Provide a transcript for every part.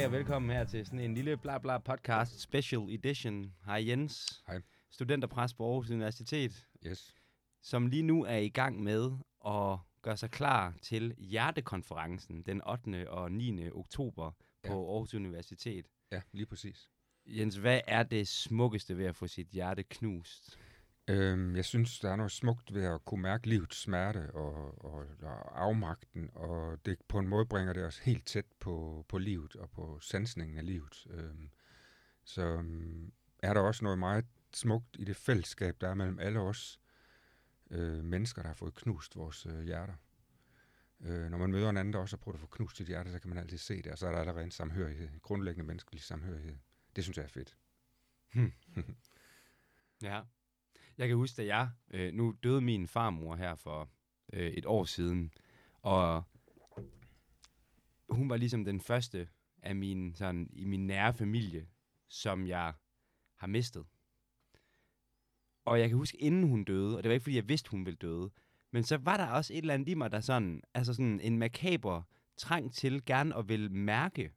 Goddag og velkommen her til sådan en lille bla bla podcast special edition. Hej Jens. Hej. Studenterpræst på Aarhus Universitet, Yes. som lige nu er i gang med at gøre sig klar til Hjertekonferencen den 8. og 9. oktober på Ja. Aarhus Universitet. Ja, lige præcis. Jens, hvad er det smukkeste ved at få sit hjerte knust? Øhm, jeg synes, der er noget smukt ved at kunne mærke livets smerte og, og, og afmagten, og det på en måde bringer det os helt tæt på, på livet og på sansningen af livet. Øhm, så øhm, er der også noget meget smukt i det fællesskab, der er mellem alle os øh, mennesker, der har fået knust vores øh, hjerter. Øh, når man møder en anden, der også har prøvet at få knust sit hjerte, så kan man altid se det, og så er der allerede en samhørighed, en grundlæggende menneskelig samhørighed. Det synes jeg er fedt. Ja. Jeg kan huske, at jeg... Øh, nu døde min farmor her for øh, et år siden, og hun var ligesom den første af min, sådan, i min nære familie, som jeg har mistet. Og jeg kan huske, inden hun døde, og det var ikke, fordi jeg vidste, hun ville døde, men så var der også et eller andet i mig, der sådan, altså sådan en makaber trang til gerne at vil mærke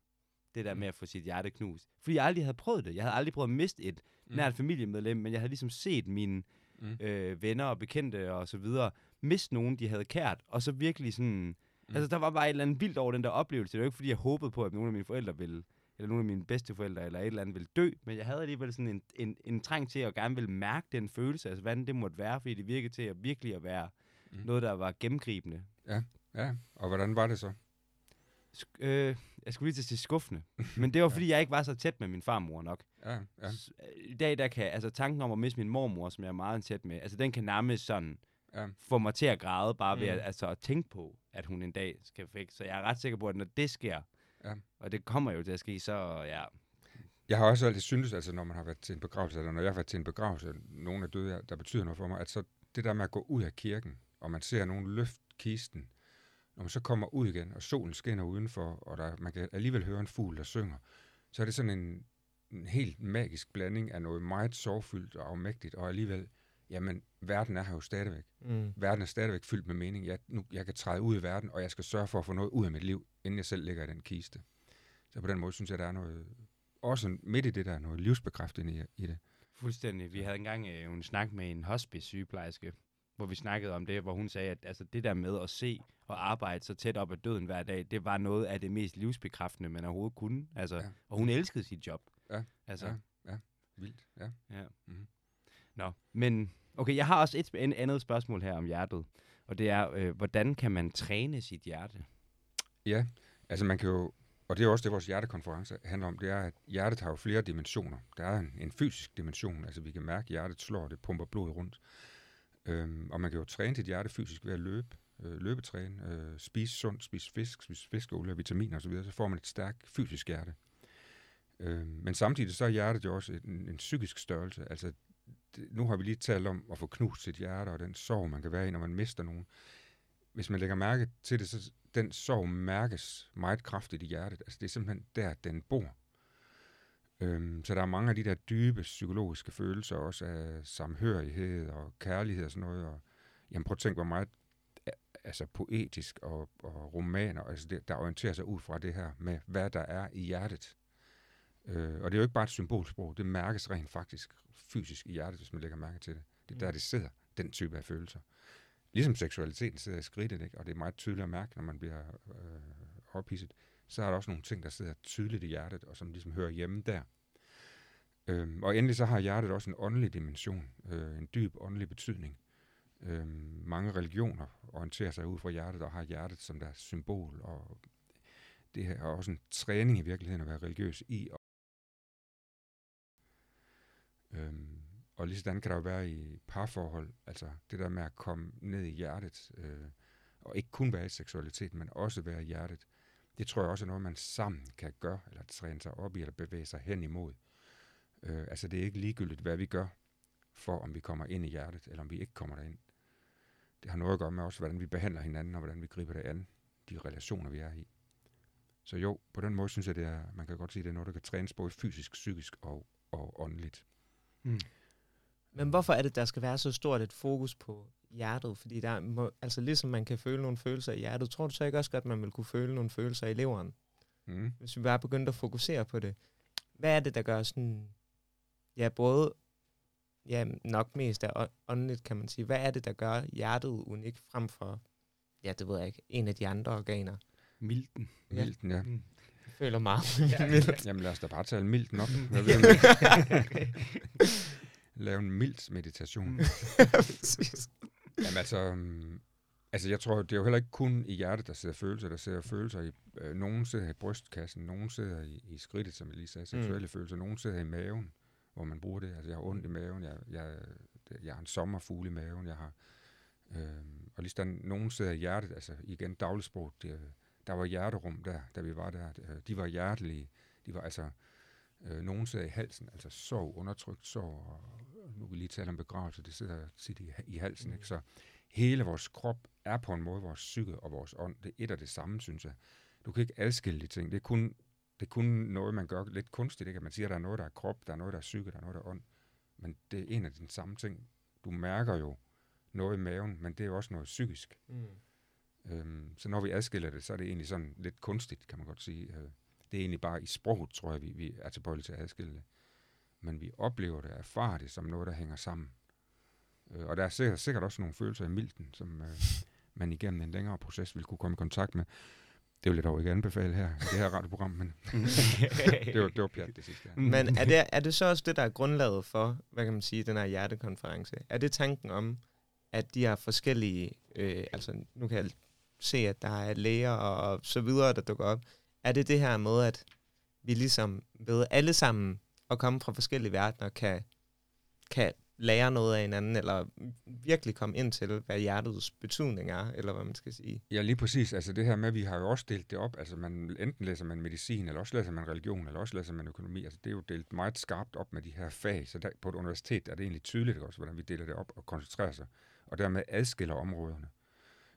det der med at få sit hjerte knust. Fordi jeg aldrig havde prøvet det. Jeg havde aldrig prøvet at miste et mm. nært familiemedlem, men jeg havde ligesom set mine Mm. øh, venner og bekendte og så videre miste nogen, de havde kært, og så virkelig sådan... Mm. Altså, der var bare et eller andet vildt over den der oplevelse. Det var ikke, fordi jeg håbede på, at nogle af mine forældre ville, eller nogle af mine bedsteforældre, eller et eller andet ville dø, men jeg havde alligevel sådan en, en, en trang til at gerne ville mærke den følelse, altså hvordan det måtte være, fordi det virkede til at virkelig at være mm. Mm. noget, der var gennemgribende. Ja, og hvordan var det så? Øh, jeg skulle lige til at sige skuffende, men det var, fordi jeg ikke var så tæt med min farmor nok. Ja, ja. S- I dag, der kan, altså tanken om at miste min mormor, som jeg er meget tæt med, altså den kan nærmest sådan Ja. få mig til at græde, bare ved Mm. at, altså, at tænke på, at hun en dag skal væk. Så jeg er ret sikker på, at når det sker, Ja. og det kommer jo til at ske, så ja, Jeg har også altid syntes, altså når man har været til en begravelse, eller når jeg har været til en begravelse, nogen er døde, der betyder noget for mig, at så det der med at gå ud af kirken, og man ser nogen løft kisten, når man så kommer ud igen, og solen skinner udenfor, og der, man kan alligevel høre en fugl, der synger, så er det sådan en, en helt magisk blanding af noget meget sorgfyldt og afmægtigt, og alligevel, jamen, verden er her jo stadigvæk. Mm. Verden er stadigvæk fyldt med mening. Jeg, nu, jeg kan træde ud i verden, og jeg skal sørge for at få noget ud af mit liv, inden jeg selv ligger i den kiste. Så på den måde synes jeg, der er noget, også midt i det der, noget livsbekræftende i, i det. fuldstændig. Vi havde engang øh, en snak med en hospice-sygeplejerske, hvor vi snakkede om det, hvor hun sagde, at altså, det der med at se og arbejde så tæt op ad døden hver dag, det var noget af det mest livsbekræftende, man overhovedet kunne. Altså, Ja. Og hun elskede sit job. Ja, Altså, ja. Ja, vildt, ja. Ja. Mhm. Nå, men okay, jeg har også et en andet spørgsmål her om hjertet, og det er, øh, hvordan kan man træne sit hjerte? Ja, altså man kan jo, og det er også det, vores hjertekonference handler om, det er, at hjertet har jo flere dimensioner. Der er en, en fysisk dimension, altså vi kan mærke, at hjertet slår, det pumper blod rundt. Øhm, og man kan jo træne dit hjerte fysisk ved at løbe, øh, løbetræne, øh, spise sundt, spise fisk, spise fiskeolie, vitaminer osv., så får man et stærkt fysisk hjerte. Øh, men samtidig så er hjertet jo også en, en psykisk størrelse. Altså, det, nu har vi lige talt om at få knust sit hjerte, og den sorg, man kan være i, når man mister nogen. Hvis man lægger mærke til det, så den sorg mærkes meget kraftigt i hjertet. Altså, det er simpelthen der, den bor. Øhm, så der er mange af de der dybe psykologiske følelser, også af samhørighed og kærlighed og sådan noget. Og, jamen prøv at tænke, hvor meget altså poetisk og, og romaner, altså det, der orienterer sig ud fra det her med, hvad der er i hjertet. Øh, og det er jo ikke bare et symbolsprog, det mærkes rent faktisk fysisk i hjertet, hvis man lægger mærke til det. Det er der, det sidder, den type af følelser. Ligesom seksualiteten sidder i skridtet, ikke? og det er meget tydeligt at mærke, når man bliver øh, ophidset, så er der også nogle ting, der sidder tydeligt i hjertet, og som ligesom hører hjemme der. Øhm, og endelig så har hjertet også en åndelig dimension, øh, en dyb åndelig betydning. Øhm, mange religioner orienterer sig ud fra hjertet og har hjertet som deres symbol, og det er også en træning i virkeligheden at være religiøs i. Øhm, og lige sådan kan der jo være i parforhold, altså det der med at komme ned i hjertet, øh, og ikke kun være i seksualitet, men også være i hjertet, det tror jeg også er noget, man sammen kan gøre, eller træne sig op i, eller bevæge sig hen imod. Øh, altså det er ikke ligegyldigt, hvad vi gør, for om vi kommer ind i hjertet, eller om vi ikke kommer derind. Det har noget at gøre med også, hvordan vi behandler hinanden, og hvordan vi griber det an, de relationer, vi er i. Så jo, på den måde synes jeg, det er, man kan godt sige, det er noget, der kan trænes både fysisk, psykisk og, og åndeligt. Mm. Men hvorfor er det, der skal være så stort et fokus på hjertet? Fordi der må, altså ligesom man kan føle nogle følelser i hjertet, tror du så ikke også godt, at man vil kunne føle nogle følelser i leveren? Mm. hvis vi bare begyndte at fokusere på det. Hvad er det, der gør sådan, ja, både, ja, nok mest af å- åndeligt, kan man sige. Hvad er det, der gør hjertet unikt frem for, ja, det ved jeg ikke, en af de andre organer? Milten. Ja. Milten, ja. Mm. Jeg føler meget. Jamen lad os da bare tale milten op. Hvad ved? Lave en mildt meditation. Mm. Præcis. Jamen altså, øhm, altså jeg tror, det er jo heller ikke kun i hjertet, der sidder følelser. Der sidder følelser i, øh, nogen sidder i brystkassen, nogen sidder i, i skridtet, som jeg lige sagde, seksuelle mm. følelser. Nogen sidder i maven, hvor man bruger det. Altså jeg har ondt i maven, jeg, jeg, jeg har en sommerfugle i maven, jeg har... Øh, og lige sådan, nogen sidder i hjertet, altså igen dagligsprog, det, der var hjerterum der, da vi var der. Øh, De var hjertelige. De var altså... Øh, nogen sidder i halsen, altså sorg, undertrykt sorg, og nu vi lige tale om begravelse, det sidder tit i, i halsen, mm. ikke? Så hele vores krop er på en måde vores psyke og vores ånd. Det er et af det samme, synes jeg. Du kan ikke adskille de ting. Det er kun, det er kun noget, man gør lidt kunstigt, ikke? At man siger, at der er noget, der er krop, der er noget, der er psyke, der er noget, der er ånd. Men det er en af de samme ting. Du mærker jo noget i maven, men det er jo også noget psykisk. Mm. Øhm, så når vi adskiller det, så er det egentlig sådan lidt kunstigt, kan man godt sige. Øh, det er egentlig bare i sproget, tror jeg, vi, vi er tilbøjelige til at adskille det. Men vi oplever det, erfarer det som noget, der hænger sammen. Øh, og der er sikkert, sikkert også nogle følelser i milten, som øh, man igennem en længere proces vil kunne komme i kontakt med. Det vil jeg dog ikke anbefale her, det her radioprogram, men det var, det var pjat det sidste. Mm. Men er det, er det så også det, der er grundlaget for, hvad kan man sige, den her hjertekonference? Er det tanken om, at de her forskellige, øh, altså nu kan jeg se, at der er læger og, og så videre, der dukker op. Er det det her med, at vi ligesom ved alle sammen at komme fra forskellige verdener, kan, kan lære noget af hinanden, eller virkelig komme ind til, hvad hjertets betydning er, eller hvad man skal sige? Ja, lige præcis. Altså det her med, at vi har jo også delt det op. Altså man, enten læser man medicin, eller også læser man religion, eller også læser man økonomi. Altså det er jo delt meget skarpt op med de her fag. Så der, på et universitet er det egentlig tydeligt også, hvordan vi deler det op og koncentrerer sig. Og dermed adskiller områderne.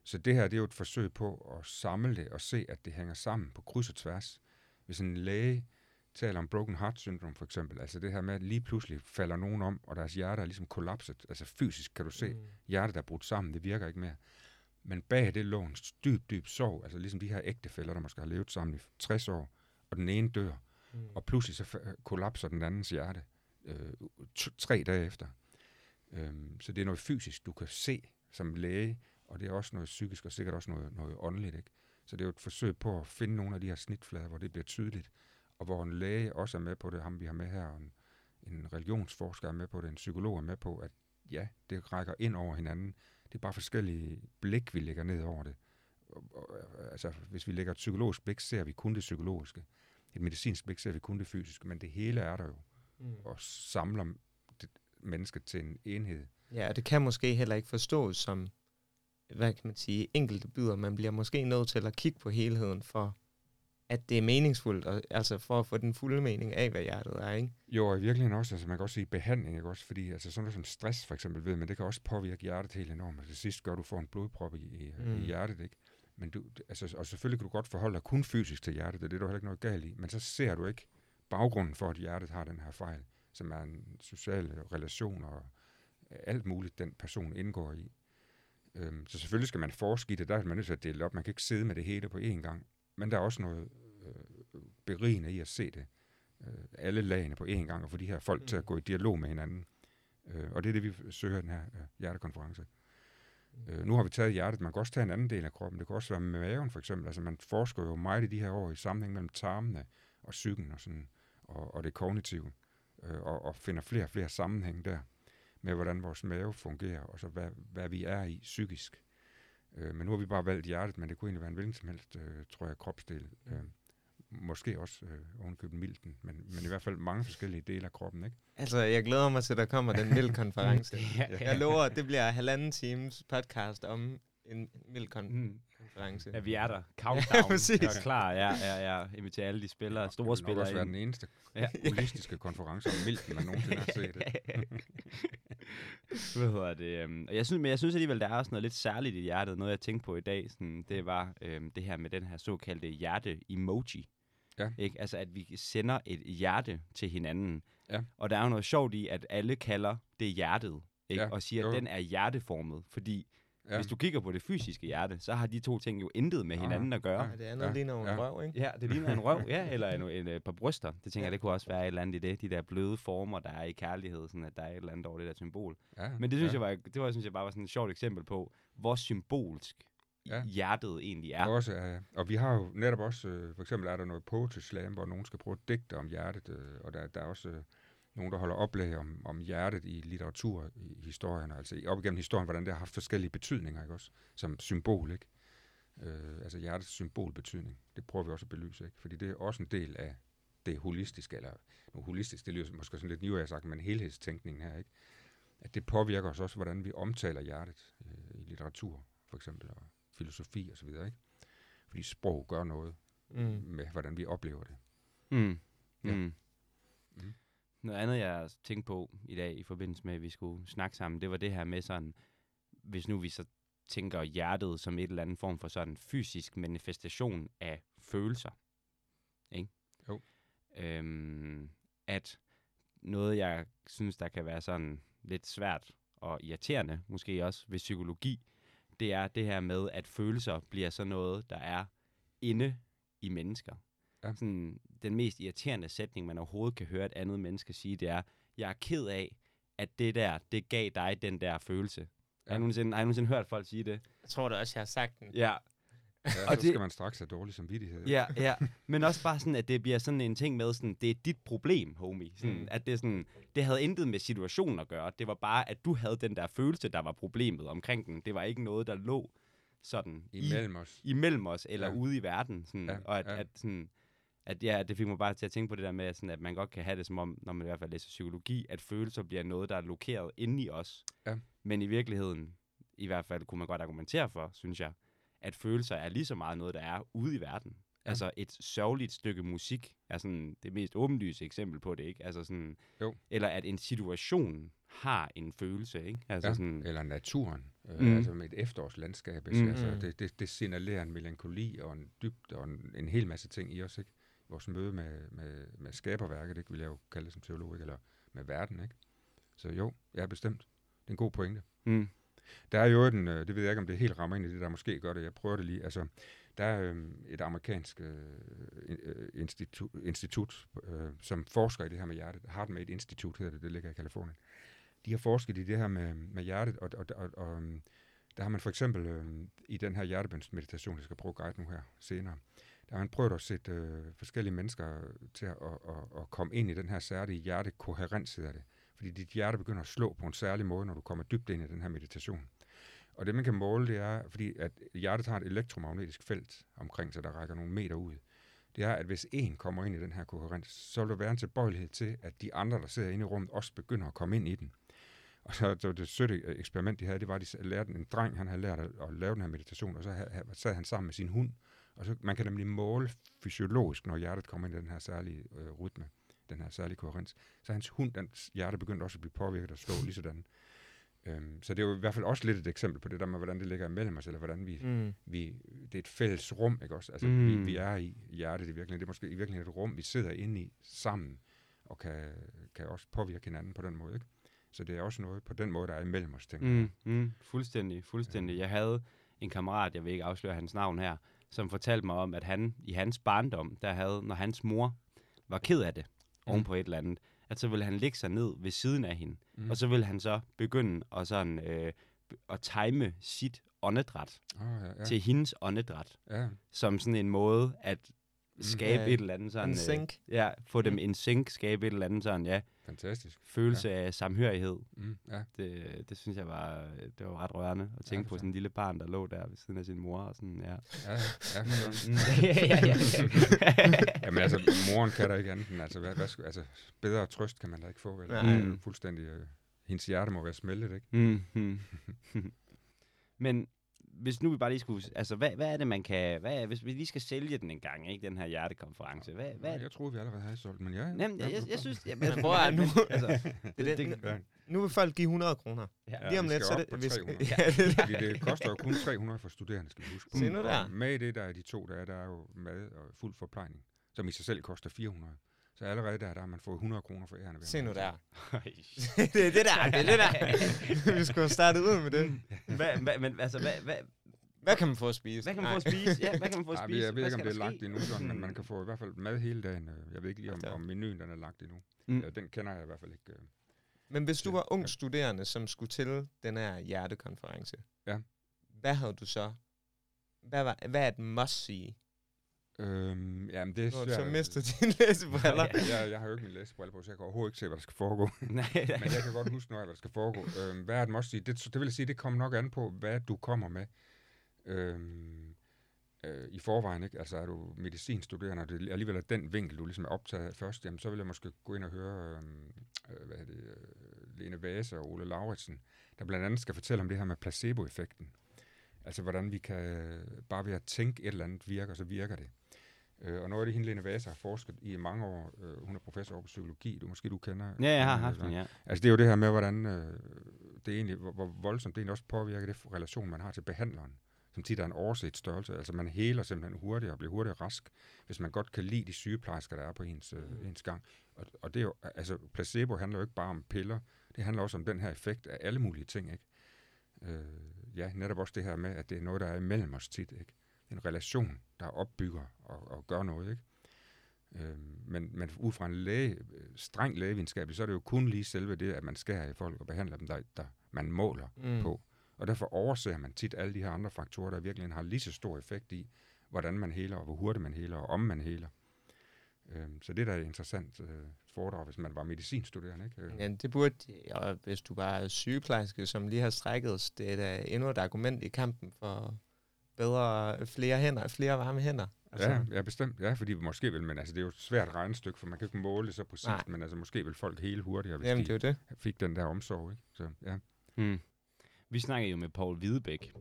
Så det her, det er jo et forsøg på at samle det og se, at det hænger sammen på kryds og tværs. Hvis en læge taler om broken heart syndrome for eksempel, altså det her med, at lige pludselig falder nogen om, og deres hjerte er ligesom kollapset. Altså fysisk kan du se, Mm. hjertet der er brudt sammen, det virker ikke mere. Men bag det lå en dyb, dyb sorg, altså ligesom de her ægtefælder, der måske har levet sammen i 60 år, og den ene dør, Mm. og pludselig så kollapser den andens hjerte øh, tre dage efter. Øhm, så det er noget fysisk, du kan se som læge, og det er også noget psykisk, og sikkert også noget, noget åndeligt. Ikke? Så det er jo et forsøg på at finde nogle af de her snitflader, hvor det bliver tydeligt, og hvor en læge også er med på det, ham vi har med her, og en, en religionsforsker er med på det, en psykolog er med på, at ja, det rækker ind over hinanden. Det er bare forskellige blik, vi lægger ned over det. Altså, hvis vi lægger et psykologisk blik, ser vi kun det psykologiske. Et medicinsk blik ser vi kun det fysiske, men det hele er der jo, Mm. og samler det, mennesket til en enhed. Ja, og det kan måske heller ikke forstås som, hvad kan man sige, enkelte bidder. Man bliver måske nødt til at kigge på helheden for, at det er meningsfuldt, og, altså for at få den fulde mening af, hvad hjertet er, ikke? Jo, og i virkeligheden også, altså man kan også sige behandling, ikke også? Fordi altså sådan noget som stress for eksempel ved, men det kan også påvirke hjertet helt enormt. Og til sidst gør, du får en blodprop i, i, mm. I hjertet, ikke? Men du, altså, og selvfølgelig kan du godt forholde dig kun fysisk til hjertet, det er er heller ikke noget galt i, men så ser du ikke baggrunden for, at hjertet har den her fejl, som er en social relation og alt muligt, den person indgår i. Øhm, så selvfølgelig skal man forske i det, der er man nødt til at dele op. Man kan ikke sidde med det hele på én gang. Men der er også noget øh, berigende i at se det. Øh, alle lagene på én gang, og få de her folk mm. til at Mm. gå i dialog med hinanden. Øh, og det er det, vi søger i den her øh, hjertekonference. Øh, nu har vi taget hjertet, man kan også tage en anden del af kroppen. Det kan også være med maven for eksempel. Altså man forsker jo meget i de her år i sammenhæng mellem tarmene og psyken og, sådan, og, og det kognitive. Øh, og, og finder flere og flere sammenhæng der med, hvordan vores mave fungerer, og så hvad, hvad vi er i psykisk. Øh, men nu har vi bare valgt hjertet, men det kunne egentlig være en hvilken som helst, øh, tror jeg, kropsdel. Øh, måske også øh, ovenkøbet milten, men, men i hvert fald mange forskellige dele af kroppen, ikke? Altså, jeg glæder mig til, at der kommer den mild-konference. ja, Jeg lover, at det bliver halvanden times podcast om en mild-konference. Mm. Ja, vi er der. Ja, Countdown. præcis. Jeg er klar. Ja, ja, ja. Inviterer alle de spillere, store det vil spillere også være den eneste Ja. holistiske konference om milten, man nogensinde har set. Hvad hedder det? øhm, Og jeg synes, men jeg synes alligevel, der er også noget lidt særligt i hjertet. Noget, jeg tænkte på i dag, sådan, det var øhm, det her med den her såkaldte hjerte-emoji. Ja. Ikke? Altså, at vi sender et hjerte til hinanden. Ja. Og der er jo noget sjovt i, at alle kalder det hjertet. Ikke? Ja, Og siger, jo, at jo. den er hjerteformet. Fordi Ja. Hvis du kigger på det fysiske hjerte, så har de to ting jo intet med Nå, hinanden at gøre. Ja, det andet Ja, ja. ligner jo en ja. røv, ikke? Ja, det ligner en røv, ja, eller en, en, et par bryster. Det tænker jeg, det kunne også være et eller andet i det. De der bløde former, der er i kærlighed, sådan at der er et eller andet over det der symbol. Ja, Men det synes, ja. jeg, var, det var, synes jeg bare var sådan et sjovt eksempel på, hvor symbolsk Ja. ja. hjertet egentlig er. Også, ja. Og vi har jo netop også, øh, for eksempel er der noget poetry slam, hvor nogen skal prøve at digte om hjertet, øh, og der, der er også øh, nogen, der holder oplæg om, om hjertet i litteratur, i historien, altså i- op igennem historien, hvordan det har haft forskellige betydninger, ikke også? Som symbol, ikke? Øh, altså hjertets symbolbetydning. Det prøver vi også at belyse, ikke? Fordi det er også en del af det holistiske, eller nu holistisk, det lyder måske sådan lidt nyere sagt, men helhedstænkningen her, ikke? At det påvirker os også, hvordan vi omtaler hjertet øh, i litteratur, for eksempel, og filosofi og så videre, ikke? Fordi sprog gør noget Mm. med, hvordan vi oplever det. Mm. Ja. Mm. Mm. Noget andet, jeg tænkte på i dag i forbindelse med, at vi skulle snakke sammen, det var det her med sådan, hvis nu vi så tænker hjertet som et eller andet form for sådan fysisk manifestation af følelser. Ikke? Jo. Øhm, at noget, jeg synes, der kan være sådan lidt svært og irriterende, måske også ved psykologi, det er det her med, at følelser bliver sådan noget, der er inde i mennesker. Ja. Sådan, den mest irriterende sætning, man overhovedet kan høre et andet menneske sige, det er, jeg er ked af, at det der, det gav dig den der følelse. Ja. Har. I nogensinde, har I nogensinde hørt folk sige det? Jeg tror da også, jeg har sagt den. Ja, Ja, Og så det- skal man straks have dårlig samvittighed. ja, ja. Men også bare sådan, at det bliver sådan en ting med, sådan, det er dit problem, homie. Sådan, Mm. At det, er sådan, det havde intet med situationen at gøre. Det var bare, at du havde den der følelse, der var problemet omkring den. Det var ikke noget, der lå sådan Imellem os. i, imellem os, eller Ja. ude i verden. Sådan, Ja, og at, ja. at, sådan, at ja, det fik mig bare til at tænke på det der med, sådan, at man godt kan have det som om, når man i hvert fald læser psykologi, at følelser bliver noget, der er lokeret inde i os. Ja. Men i virkeligheden, i hvert fald kunne man godt argumentere for, synes jeg, at følelser er lige så meget noget, der er ude i verden. Ja. Altså et sørgeligt stykke musik er sådan det mest åbenlyse eksempel på det, ikke? Altså sådan, Jo. Eller at en situation har en følelse, ikke? Altså Ja. sådan, Eller naturen. Øh, Mm. Altså med et efterårslandskab. Mm. Mm. Altså, Mm. det, det, det signalerer en melankoli og en dybde og en, en hel masse ting i os. Ikke? Vores møde med, med, med skaberværket, ikke? vil jeg jo kalde det som teolog, ikke? eller med verden. Ikke? Så jo, jeg er bestemt. Det er en god pointe. mm, Der er jo den, øh, det ved jeg ikke, om det helt rammer ind i det, der måske gør det. Jeg prøver det lige. Altså, der er øh, et amerikansk øh, øh, institut, institut øh, som forsker i det her med hjertet. HeartMate Institute hedder det, det ligger i Kalifornien. De har forsket i det her med, med hjertet, og, og, og, og øhm, der har man for eksempel øh, i den her hjertebønsmeditation, jeg skal prøve at guide nu her senere, der har han prøvet at sætte øh, forskellige mennesker til at, at, at, at komme ind i den her særlige hjertekoherens, hedder det. Fordi dit hjerte begynder at slå på en særlig måde, når du kommer dybt ind i den her meditation. Og det, man kan måle, det er, fordi at hjertet har et elektromagnetisk felt omkring sig, der rækker nogle meter ud. Det er, at hvis en kommer ind i den her koherens, så vil der være en tilbøjelighed til, at de andre, der sidder inde i rummet, også begynder at komme ind i den. Og så, så det sødte eksperiment, de havde, det var, at de lærte en dreng, han havde lært at, at lave den her meditation, og så havde, sad han sammen med sin hund. Og så man kan nemlig måle fysiologisk, når hjertet kommer ind i den her særlige øh, rytme, den her særlige koherens. Så hans hund, dens hjerte begyndte også at blive påvirket og slå lige sådan. Øhm, så det er jo i hvert fald også lidt et eksempel på det der med, hvordan det ligger imellem os, eller hvordan vi, Mm. vi det er et fælles rum, ikke også? Altså, Mm. vi, vi er i hjertet i virkeligheden. Det er måske i virkeligheden et rum, vi sidder inde i sammen, og kan, kan også påvirke hinanden på den måde, ikke? Så det er også noget på den måde, der er imellem os, tænker jeg. Mm, mm, fuldstændig, fuldstændig. Jeg havde en kammerat, jeg vil ikke afsløre hans navn her, som fortalte mig om, at han i hans barndom, der havde, når hans mor var ked af det, Mm. oven på et eller andet, at så ville han ligge sig ned ved siden af hende, Mm. mm. og så ville han så begynde at, sådan, øh, at time sit åndedræt Oh, ja, ja. til hendes åndedræt, ja. som sådan en måde at skabe Ja, et eller andet sådan... En sync. Øh, ja, få dem Mm. en sync, skabe et eller andet sådan, ja, Fantastisk. følelse ja. af samhørighed. Mm, ja. Det, det synes jeg var, det var ret rørende at tænke det på sådan en lille barn, der lå der ved siden af sin mor. Og sådan, ja. Ja, ja, ja, ja, ja, ja. Jamen altså, moren kan der ikke andet end, altså, hvad, hvad, skulle- altså, bedre trøst kan man da ikke få, vel? Nej. Det er jo fuldstændig, øh, hendes hjerte må være smeltet, ikke? mm, mm. Men hvis nu vi bare lige skulle, altså hvad, hvad er det, man kan, hvad er, hvis vi lige skal sælge den en gang, ikke, den her hjertekonference, hvad, hvad er Nej, det? jeg troede, vi allerede havde solgt, men ja. Jamen, jeg, jeg, jeg synes, jeg, Men prøv at nu. altså, Det, det, Ja, nu vil folk give 100 kroner. ja, Lige om lidt, så det... vi skal- 300. ja, det, Fordi det koster jo kun 300 for studerende, skal vi huske. Se nu der. Med det, der er de to, der er, der er jo mad og fuld forplejning, som i sig selv koster 400. Så allerede der, der har man fået 100 kroner for ærende. Se nu der. Det er det der, det er det der. Vi skulle have startet ud med det. hvad, hvad, men altså, hvad, hvad, Hvad kan man få at spise? hvad kan man Nej. få at spise? Ja, hvad kan man få at spise? jeg ved Hvad ikke, om det er lagt endnu, sådan, men man kan få i hvert fald mad hele dagen. øh, Jeg ved ikke lige, om, om menuen den er lagt endnu. Mm. Øh, Den kender jeg i hvert fald ikke. øh. Men hvis du Ja. var ung studerende, som skulle til den her hjertekonference, Ja. hvad havde du så? Hvad, var, hvad er et must-see? Øhm, jamen, det svært. så mistet dine læsebriller. Ja. jeg, jeg har jo ikke min læsebrille på, så jeg kan overhovedet ikke se, hvad der skal foregå. Nej, Men jeg kan godt huske noget af, hvad der skal foregå. Øhm, hvad er det must sige? Det, det vil sige, det kommer nok an på, hvad du kommer med. Øhm, øh, I forvejen, ikke? Altså er du medicinstuderende, og det alligevel er den vinkel, du ligesom er optaget først, jamen så vil jeg måske gå ind og høre, øhm, øh, hvad er det, øh, Lene Vase og Ole Lauritsen, der blandt andet skal fortælle om det her med placeboeffekten. Altså hvordan vi kan, bare ved at tænke et eller andet virker, så virker det. Øh, og noget af det, hende Lene Vase har forsket i mange år, øh, hun er professor over på psykologi, du måske du kender. Ja, jeg har hende, haft den, ja. Altså det er jo det her med, hvordan øh, det egentlig, hvor, hvor voldsomt det egentlig også påvirker det relation, man har til behandleren, som tit er en overset størrelse. Altså man heler simpelthen hurtigere og bliver hurtigere rask, hvis man godt kan lide de sygeplejersker, der er på ens, øh, ens gang. Og, og det er jo, altså placebo handler jo ikke bare om piller, det handler også om den her effekt af alle mulige ting, ikke? Øh, ja, netop også det her med, at det er noget, der er imellem os tit, ikke? En relation, der opbygger og, og gør noget, ikke? Øh, men, men ud fra en læge, streng lægevidenskab, så er det jo kun lige selve det, at man skærer i folk og behandler dem, der, der man måler mm. på. Og derfor overser man tit alle de her andre faktorer, der virkelig har lige så stor effekt i, hvordan man heler, og hvor hurtigt man heler, og om man heler. Øhm, så det er da et interessant øh, foredrag, hvis man var medicinstuderende. Ikke? Øh, Ja, det burde, og hvis du bare er sygeplejerske, som lige har strækket det er da endnu et argument i kampen for bedre, flere hænder, flere varme hænder. Altså, ja, ja, bestemt. Ja, fordi måske vil man, altså det er jo et svært regnestykke, for man kan ikke måle det så præcist, Nej. men altså måske vil folk hele hurtigere, hvis Jamen, de det er jo det. fik den der omsorg. Ikke? Så, ja. Mm. Vi snakker jo med Paul Hvidebæk,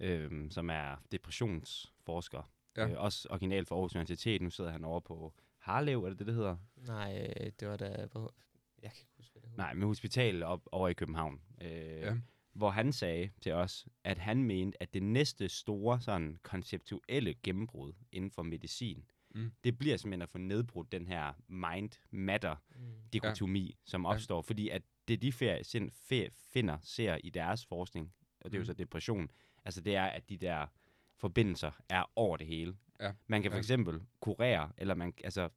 øh, som er depressionsforsker. Ja. Øh, også original for Aarhus Universitet. Nu sidder han over på Harlev, er det det, det hedder? Nej, øh, det var da... Hvor, jeg kan ikke huske, hvad det hed. Nej, med hospital op over i København. Øh, Ja. Hvor han sagde til os, at han mente, at det næste store sådan konceptuelle gennembrud inden for medicin, Mm. det bliver simpelthen at få nedbrudt den her mind-matter Mm. dikotomi, ja. som Ja. opstår, fordi at det de fer, sind, fer, finder ser i deres forskning, og det er jo Mm. så depression, altså det er, at de der forbindelser er over det hele. Ja. Man kan for Ja. eksempel kurere, eller man, altså,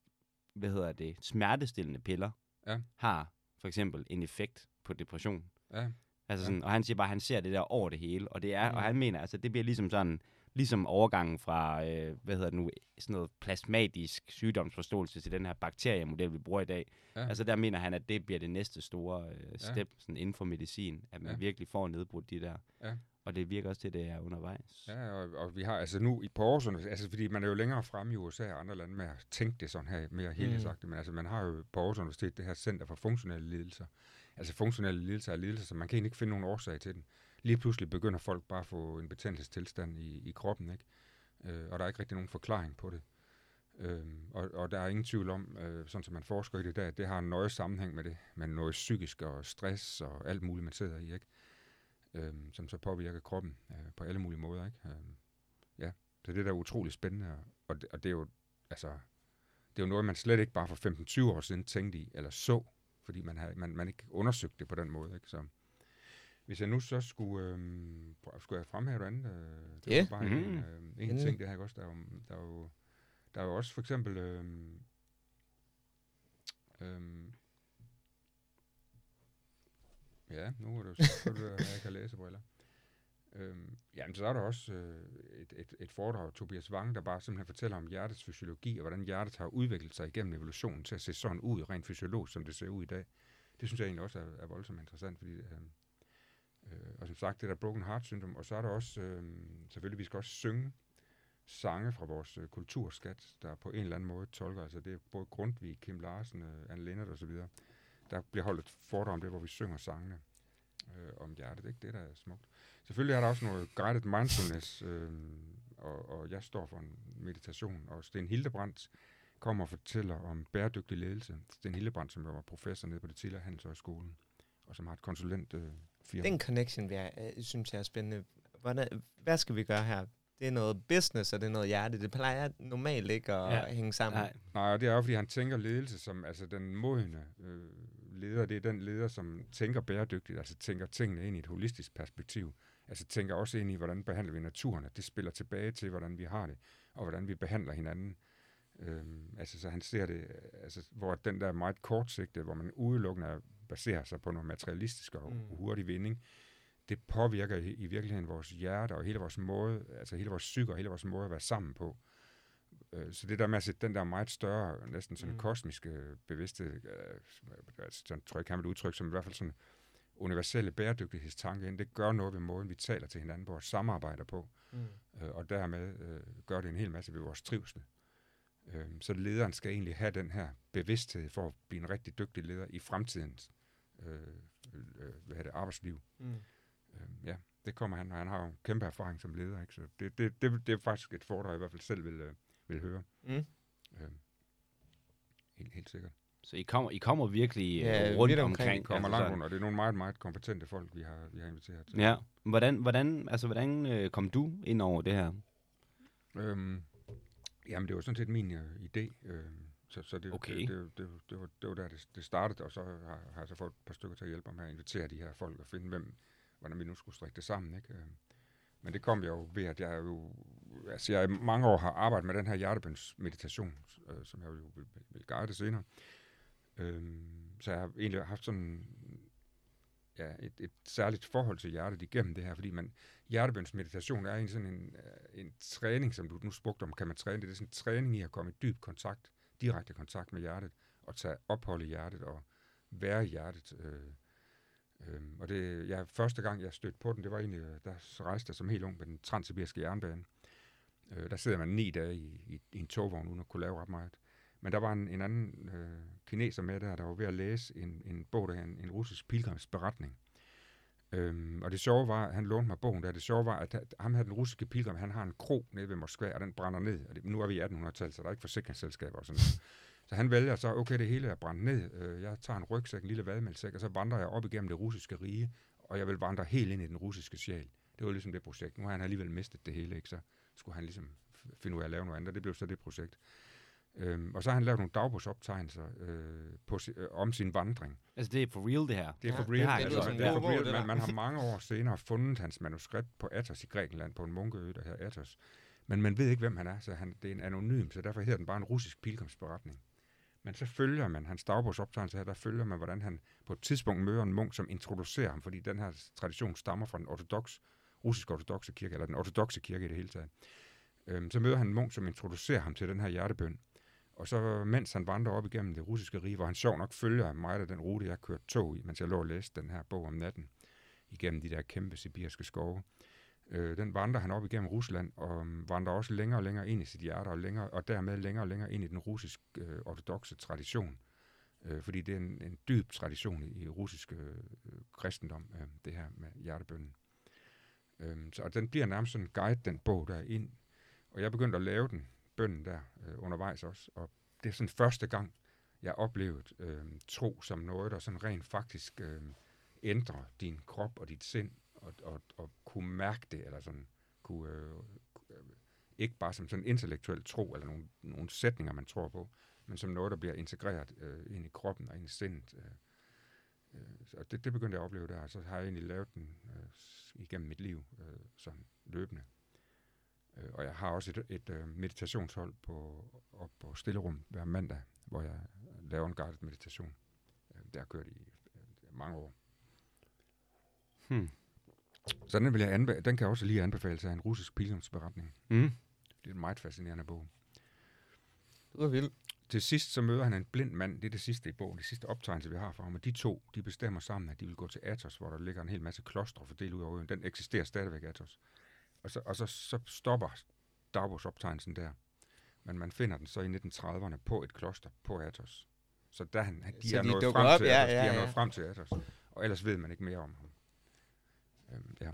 hvad hedder det, smertestillende piller, Ja. har for eksempel en effekt på depression. Ja. Altså Ja. sådan, og han siger bare, at han ser det der over det hele, og det er, Mm. og han mener, altså det bliver ligesom sådan, ligesom overgangen fra, øh, hvad hedder det nu, sådan noget plasmatisk sygdomsforståelse til den her bakteriemodel, vi bruger i dag. Ja. Altså der mener han, at det bliver det næste store øh, step sådan inden for medicin, at man Ja. virkelig får nedbrudt de der. Ja. Og det virker også til, at det er undervejs. Ja, og, og vi har altså nu i på Universitet- altså fordi man er jo længere fremme i USA og andre lande med at tænke det sådan her mere helhedsagtigt, men altså man har jo på Aarhus Universitet det her Center for Funktionelle Lidelser. Altså funktionelle lidelser er lidelser, så man kan egentlig ikke finde nogen årsag til den. Lige pludselig begynder folk bare at få en betændelsestilstand i, i kroppen, ikke? Øh, og der er ikke rigtig nogen forklaring på det. Øh, og, og der er ingen tvivl om, øh, sådan som man forsker i det der, at det har en nøje sammenhæng med det, med noget psykisk og stress og alt muligt, man sidder i, ikke? Øh, som så påvirker kroppen øh, på alle mulige måder, ikke? Øh, ja, så det der er utroligt spændende, og det, og det er jo, altså, det er jo noget, man slet ikke bare for 15-20 år siden tænkte i, eller så, fordi man, har, man, man ikke undersøgte det på den måde, ikke? Så, hvis jeg nu så skulle, øhm, prøv- skulle jeg fremhæve noget andet? Øh, det Ja. var bare en, Mhm. øh, en Endelig. ting, det her også, der er jo, der er jo, der er jo også for eksempel, øhm, øhm, ja, nu er det jo selvfølgelig, at jeg kan læse briller. Øhm, jamen, så er der også øh, et, et, et foredrag af Tobias Wang, der bare simpelthen fortæller om hjertets fysiologi, og hvordan hjertet har udviklet sig igennem evolutionen til at se sådan ud, rent fysiologisk, som det ser ud i dag. Det synes jeg egentlig også er, er voldsomt interessant, fordi, øh, øh, og som sagt, det der broken heart syndrom, og så er der også, øh, selvfølgelig, vi skal også synge sange fra vores øh, kulturskat, der på en eller anden måde tolker, altså det er både Grundtvig, Kim Larsen, øh, Anne Lennart og så videre. Der bliver holdt et foredrag om det, hvor vi synger sangene øh, om hjertet, ikke? Det der er smukt. Selvfølgelig er der også noget guided mindfulness, øh, og, og jeg står for en meditation, og Sten Hildebrandt kommer og fortæller om bæredygtig ledelse. Sten Hildebrandt, som var professor nede på det tidligere Handelshøjskolen, og som har et konsulent øh, firma. Den connection, jeg, øh, synes jeg er spændende. Hvordan, hvad skal vi gøre her? det er noget business, og det er noget hjerte. Det plejer normalt ikke at ja. hænge sammen. Nej. Nej, og det er jo, fordi han tænker ledelse som, altså den modne øh, leder, det er den leder, som tænker bæredygtigt, altså tænker tingene ind i et holistisk perspektiv. Altså tænker også ind i, hvordan behandler vi naturen, at det spiller tilbage til, hvordan vi har det, og hvordan vi behandler hinanden. Øhm, altså, så han ser det, altså, hvor den der meget kortsigtede, hvor man udelukkende er- baserer sig på noget materialistisk og Mm. hurtig vinding, det påvirker i, i virkeligheden vores hjerte og hele vores måde, altså hele vores psyke og hele vores måde at være sammen på. Øh, Så det der med at sætte den der meget større, næsten sådan Mm. mm. kosmiske bevidsthed, øh, altså, sådan tror jeg ikke, han vil udtrykke som i hvert fald sådan universelle bæredygtighedstanke ind, det gør noget ved måden, vi taler til hinanden på og samarbejder på, Mm. øh, og dermed øh, gør det en hel masse ved vores trivsel. Øh, så lederen skal egentlig have den her bevidsthed for at blive en rigtig dygtig leder i fremtidens øh, øh, hvad er det, arbejdsliv. Mm. Øh, ja, det kommer han, og han har jo en kæmpe erfaring som leder, ikke? så det, det, det, det er faktisk et foredrag, jeg i hvert fald selv vil, øh, vil høre. Mm. Øh, helt, helt sikkert. Så I kommer, I kommer virkelig Ja, ja, rundt omkring. omkring. Kommer altså langt rundt, og det er nogle meget, meget kompetente folk, vi har, vi har inviteret til. Ja. Hvordan, hvordan, altså, hvordan øh, kom du ind over det her? Øhm, jamen, det var sådan set min øh, idé. Øh, så så det, Okay. det, det, det, det, var, det var der, det, det startede, og så har, har jeg så fået et par stykker til at hjælpe mig med at invitere de her folk og finde, hvem, hvordan vi nu skulle strikke det sammen. Ikke? Øh, Men det kom jo ved, at jeg jo, altså jeg i mange år har arbejdet med den her hjertebønsmeditation, øh, som jeg jo vil, vil, vil guide senere. Øhm, så jeg har egentlig haft sådan ja, et, et særligt forhold til hjertet igennem det her, fordi man, hjertebønsmeditation er en sådan en, øh, en træning, som du nu spurgte om, kan man træne det? Det er sådan en træning i at komme i dyb kontakt, direkte kontakt med hjertet, og tage ophold i hjertet og være i hjertet. Øh, øh, og det, jeg, første gang, jeg stødte på den, det var egentlig, øh, der rejste jeg som helt ung med den transsibiriske jernbane. Øh, der sidder man ni dage i, i, i en togvogn, uden at kunne lave ret meget. Men der var en, en anden øh, kineser med der, der var ved at læse en, en bog, der en, en russisk pilgrimsberetning. Øhm, og det sjove var, at han lånte mig bogen der, det sjove var, at ham her, den russiske pilgrim, han har en kro nede ved Moskva, og den brænder ned. Og det, nu er vi i 1800-tallet, så der er ikke forsikringsselskaber og sådan noget. Så han vælger så, okay, det hele er brændt ned. Øh, Jeg tager en rygsæk, en lille vadmældsæk, og så vandrer jeg op igennem det russiske rige, og jeg vil vandre helt ind i den russiske sjæl. Det var ligesom det projekt. Nu har han alligevel mistet det hele, ikke? Så skulle han ligesom finde ud af at lave noget andet, og det blev så det projekt. Øhm, og så har han lavet nogle dagbogsoptegnelser øh, på, øh, om sin vandring. Altså, det er for real, det her. Det er Ja, for det real. har jeg altså, det er for real. det Man, man har mange år senere fundet hans manuskript på Athos i Grækenland, på en munkeø, der hedder Athos. Men man ved ikke, hvem han er, så han, det er en anonym, så derfor hedder den bare en russisk pilgrimsberetning. Men så følger man hans dagbogsoptegnelse her, der følger man, hvordan han på et tidspunkt møder en munk, som introducerer ham, fordi den her tradition stammer fra den ortodox, russisk ortodoxe kirke, eller den ortodoxe kirke i det hele taget. Øhm, så møder han en munk, som introducerer ham til den her hjertebøn. Og så mens han vandrer op igennem det russiske rige, hvor han sjov nok følger mig af den rute, jeg kørte tog i, mens jeg lå og læste den her bog om natten, igennem de der kæmpe sibirske skove. Øh, den vandrer han op igennem Rusland, og mm, vandrer også længere og længere ind i sit hjerte, og, længere, og dermed længere og længere ind i den russisk øh, ortodoxe tradition. Øh, fordi det er en, en dyb tradition i, i russisk øh, kristendom, øh, det her med hjertebønnen. Øh, så og den bliver nærmest sådan en guide, den bog der ind. Og jeg begyndte at lave den, bønden der, øh, undervejs også. Og det er sådan første gang, jeg oplevede øh, tro som noget, der sådan rent faktisk øh, ændrer din krop og dit sind, og, og, og kunne mærke det, eller sådan kunne, øh, øh ikke bare som sådan intellektuel tro, eller nogle, nogle sætninger, man tror på, men som noget, der bliver integreret øh, ind i kroppen og ind i sindet. Øh, øh, så det, det begyndte jeg at opleve der, og så har jeg egentlig lavet den øh, igennem mit liv, øh, sådan løbende. Øh, og jeg har også et, et øh, meditationshold på, op på Stillerum hver mandag, hvor jeg laver en guided meditation. Øh, det har jeg kørt i øh, mange år. Hmm. Så den, vil jeg anbe- den kan også lige anbefales af en russisk pilgrimsberetning. Mm. Det er en meget fascinerende bog. Det var vildt. Til sidst så møder han en blind mand, det er det sidste i bogen, det sidste optegnelse, vi har fra ham, og de to, de bestemmer sammen, at de vil gå til Athos, hvor der ligger en hel masse klostre fordelt ud over øen. Den eksisterer stadigvæk, Athos. Og så, og så, så stopper dagbogsoptegnelsen der. Men man finder den så i 1930'erne på et kloster på Athos. Så der han, de Så er de nået frem op, til ja, Athos. ja, de er ja. nået frem til Athos. Og ellers ved man ikke mere om ham. Øhm, ja.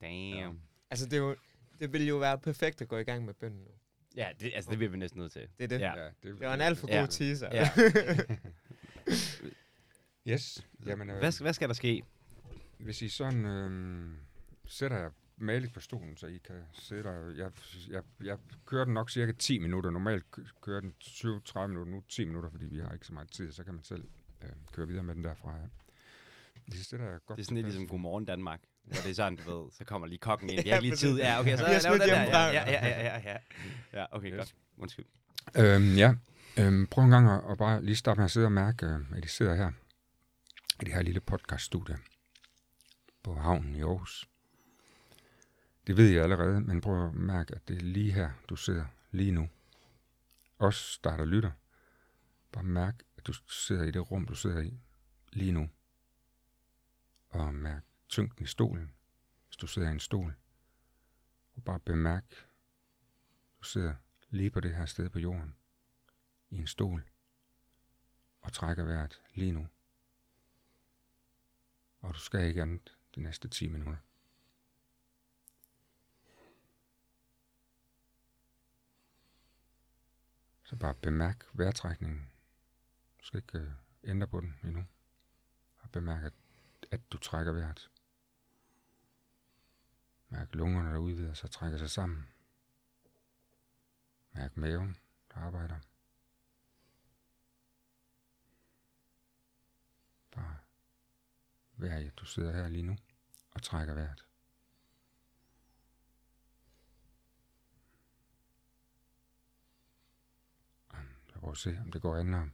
Damn. Altså, det, er jo, det ville jo være perfekt at gå i gang med bønnen nu. Ja, det, altså, det bliver vi næsten nødt til. Det er det. Ja. ja det, Det var en alt for god Ja. teaser. Ja. Yes. Jamen, øh, Hvad, skal- hvad skal der ske? Hvis I sådan øh, sætter jer maligt på stolen, så I kan sidde der. Jeg, jeg, jeg kører den nok cirka 10 minutter. Normalt kø- kører den 20-30 minutter, nu 10 minutter, fordi vi har ikke så meget tid, så kan man selv øh, køre videre med den derfra. Ja. Det, det, der godt Det er sådan lidt ligesom Godmorgen Danmark. Hvor det er sådan, du ved, så kommer lige kokken ind. Ja, har lige tid. Ja, okay, så har laver den der. Ja, ja, ja, ja, ja. Ja, okay, Yes. godt. Undskyld. Øhm, ja, øhm, prøv en gang at, at bare lige starte med at sidde og mærke, øh, at I sidder her i det her lille podcaststudie på havnen i Aarhus. Det ved jeg allerede, men prøv at mærke, at det er lige her, du sidder lige nu. Også der, der lytter. Bare mærk, at du sidder i det rum, du sidder i lige nu. Og mærk tyngden i stolen, hvis du sidder i en stol. Og bare bemærk, du sidder lige på det her sted på jorden, i en stol, og trækker vejret lige nu. Og du skal ikke andet de næste 10 minutter. Så bare bemærk vejrtrækningen. Du skal ikke øh, ændre på den endnu. Og bemærk, at, at du trækker vejret. Mærk lungerne, der udvider sig og trækker sig sammen. Mærk maven, der arbejder. Bare vær i, at du sidder her lige nu og trækker vejret. Og at se, om det går an at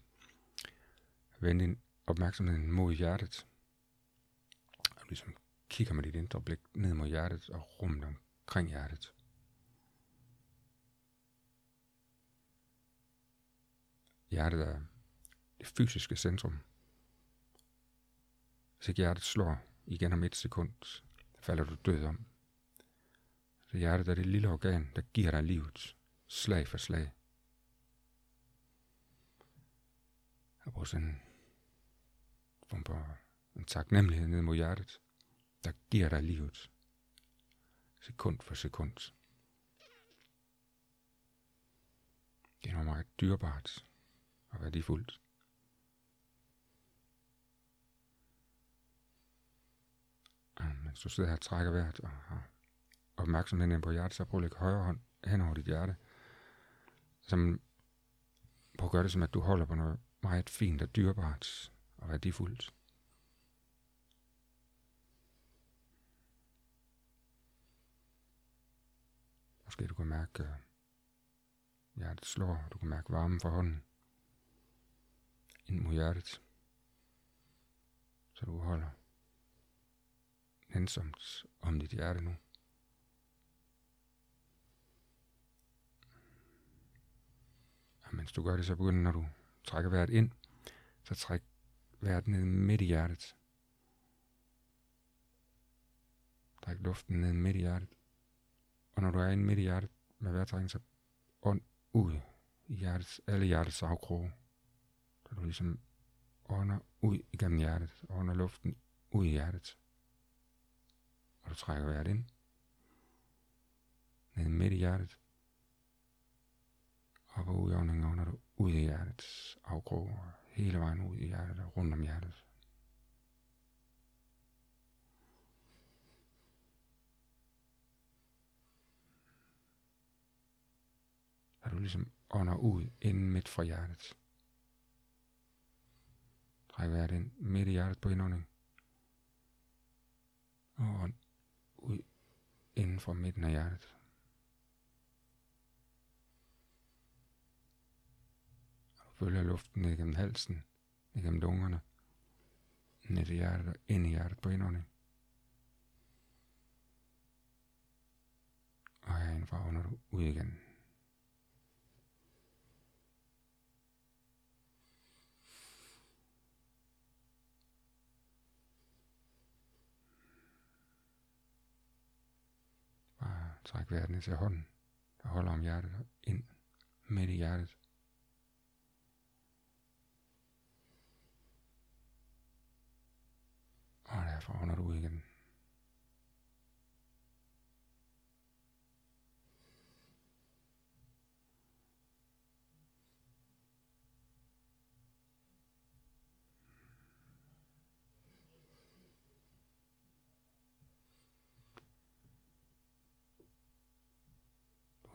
vende din opmærksomhed mod hjertet. Og ligesom kigger med dit indre blik ned mod hjertet og rummet omkring hjertet. Hjertet er det fysiske centrum. Hvis ikke hjertet slår igen om et sekund, falder du død om. Så hjertet er det lille organ, der giver dig livet, slag for slag. Jeg bruger sådan en form for en taknemmelighed ned mod hjertet, der giver dig livet, sekund for sekund. Det er noget meget dyrbart og værdifuldt. Og Mens du sidder her og trækker vejret og har opmærksomheden ind på hjertet, så prøv at lægge højre hånd hen over dit hjerte. Som, prøv at gøre det som, at du holder på noget meget fint og dyrebart og værdifuldt. Måske du kan mærke, at hjertet slår, du kan mærke varmen fra hånden ind mod hjertet. Så du holder nænsomt om dit hjerte nu. Og mens du gør det, så begynder, du trækker vejret ind, så træk vejret ned midt i hjertet. Træk luften ned midt i hjertet. Og når du er inde midt i hjertet med vejrtrækning, så ånd ud i hjertets, alle hjertets afkroge. Så du ligesom ånder ud igennem hjertet, ånder luften ud i hjertet. Og du trækker vejret ind. Ned midt i hjertet. Op Og ud i udåndingen ånder du ud i hjertets afkrog. Hele vejen ud i hjertet og rundt om hjertet. Så du ligesom ånder ud inden midt fra hjertet. Træk vejret ind midt i hjertet på indånding. Og ånd ud inden for midten af hjertet. Følger luften ned gennem halsen, ned gennem lungerne, ned i hjertet og ind i hjertet på indånding. Og herindfra ånder du ud igen. Bare træk vejret ned til hånden, der holder om hjertet og ind midt i hjertet. så ånder du igen.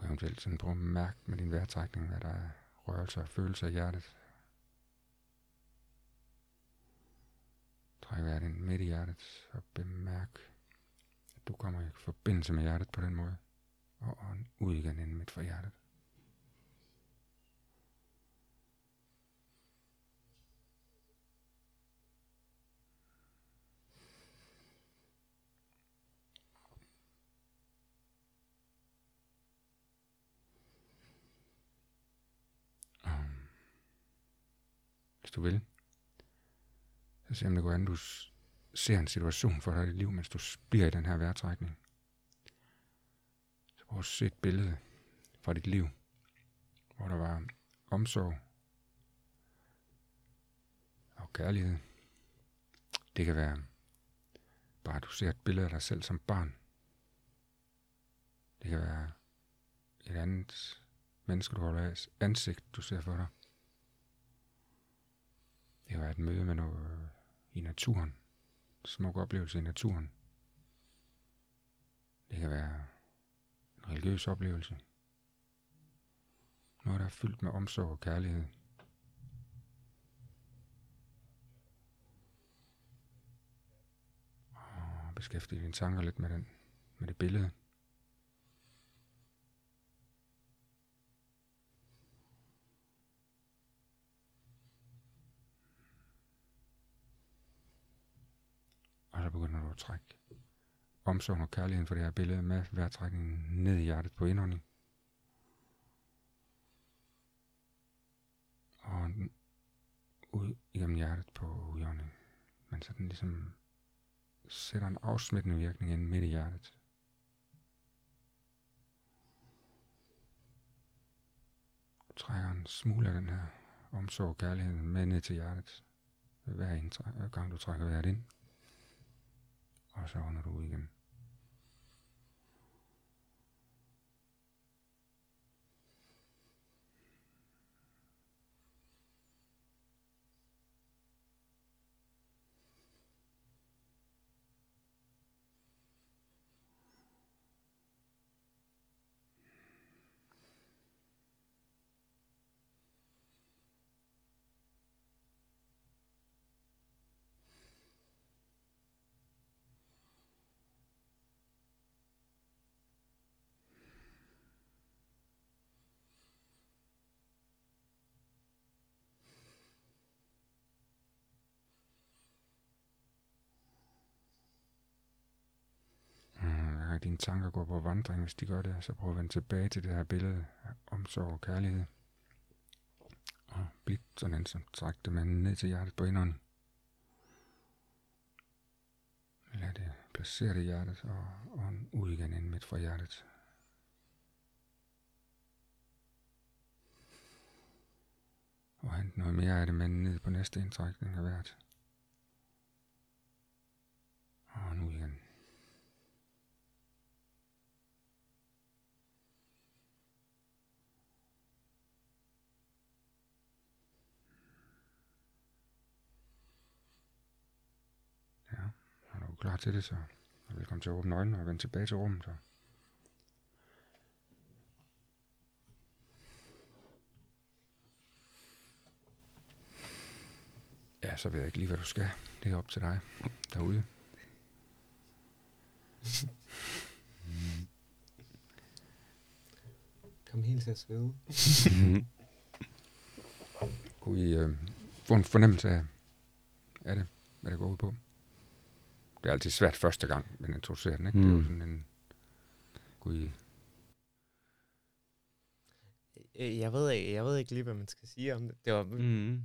eventuelt sådan prøve at mærke med din vejrtrækning, hvad der er rørelser og følelser i hjertet. Træk vejret ind midt i hjertet og bemærk, at du kommer i forbindelse med hjertet på den måde. Og ånd ud igen ind midt for hjertet. Um, Hvis du vil, og se om det går an, du ser en situation for dig i dit liv, mens du bliver i den her vejrtrækning. Så prøv at se et billede fra dit liv, hvor der var omsorg og kærlighed. Det kan være bare, at du ser et billede af dig selv som barn. Det kan være et andet menneske, du holder af, ansigt, du ser for dig. Det kan være et møde i naturen. Smuk oplevelse i naturen. Det kan være en religiøs oplevelse. Noget, der er fyldt med omsorg og kærlighed. Og beskæftige dine tanker lidt med, den, med det billede. Og så begynder du at trække omsorg og kærligheden for det her billede med vejrtrækningen ned i hjertet på indånding. Og ud igennem hjertet på udånding. Men så den ligesom sætter en afsmittende virkning ind midt i hjertet. Trækker en smule af den her omsorg og kærlighed med ned til hjertet. Hver gang du trækker vejret ind. og så var. Mm, dine tanker går på vandring, hvis de gør det, så prøv at vende tilbage til det her billede af omsorg og kærlighed. Og bliv sådan en, som træk det ned til hjertet på indånden. Lad det placere det i hjertet og ånd ud igen ind midt fra hjertet. Og hent noget mere af det med ned på næste indtrækning af hvert. Og nu igen. Ja, er du klar til det, så velkommen til at åbne øjnene og vende tilbage til rummet. Så. Ja, så ved jeg ikke lige, hvad du skal. Det er op til dig derude. Kom helt til at svede. Kunne I øh, få en fornemmelse af, af det, hvad det går ud på? Det er altid svært første gang, men introducerer den, ikke? Mm. Det er jo Mm. sådan en... I... Øh, Jeg ved, ikke, jeg ved ikke lige, hvad man skal sige om det. det var, Mm.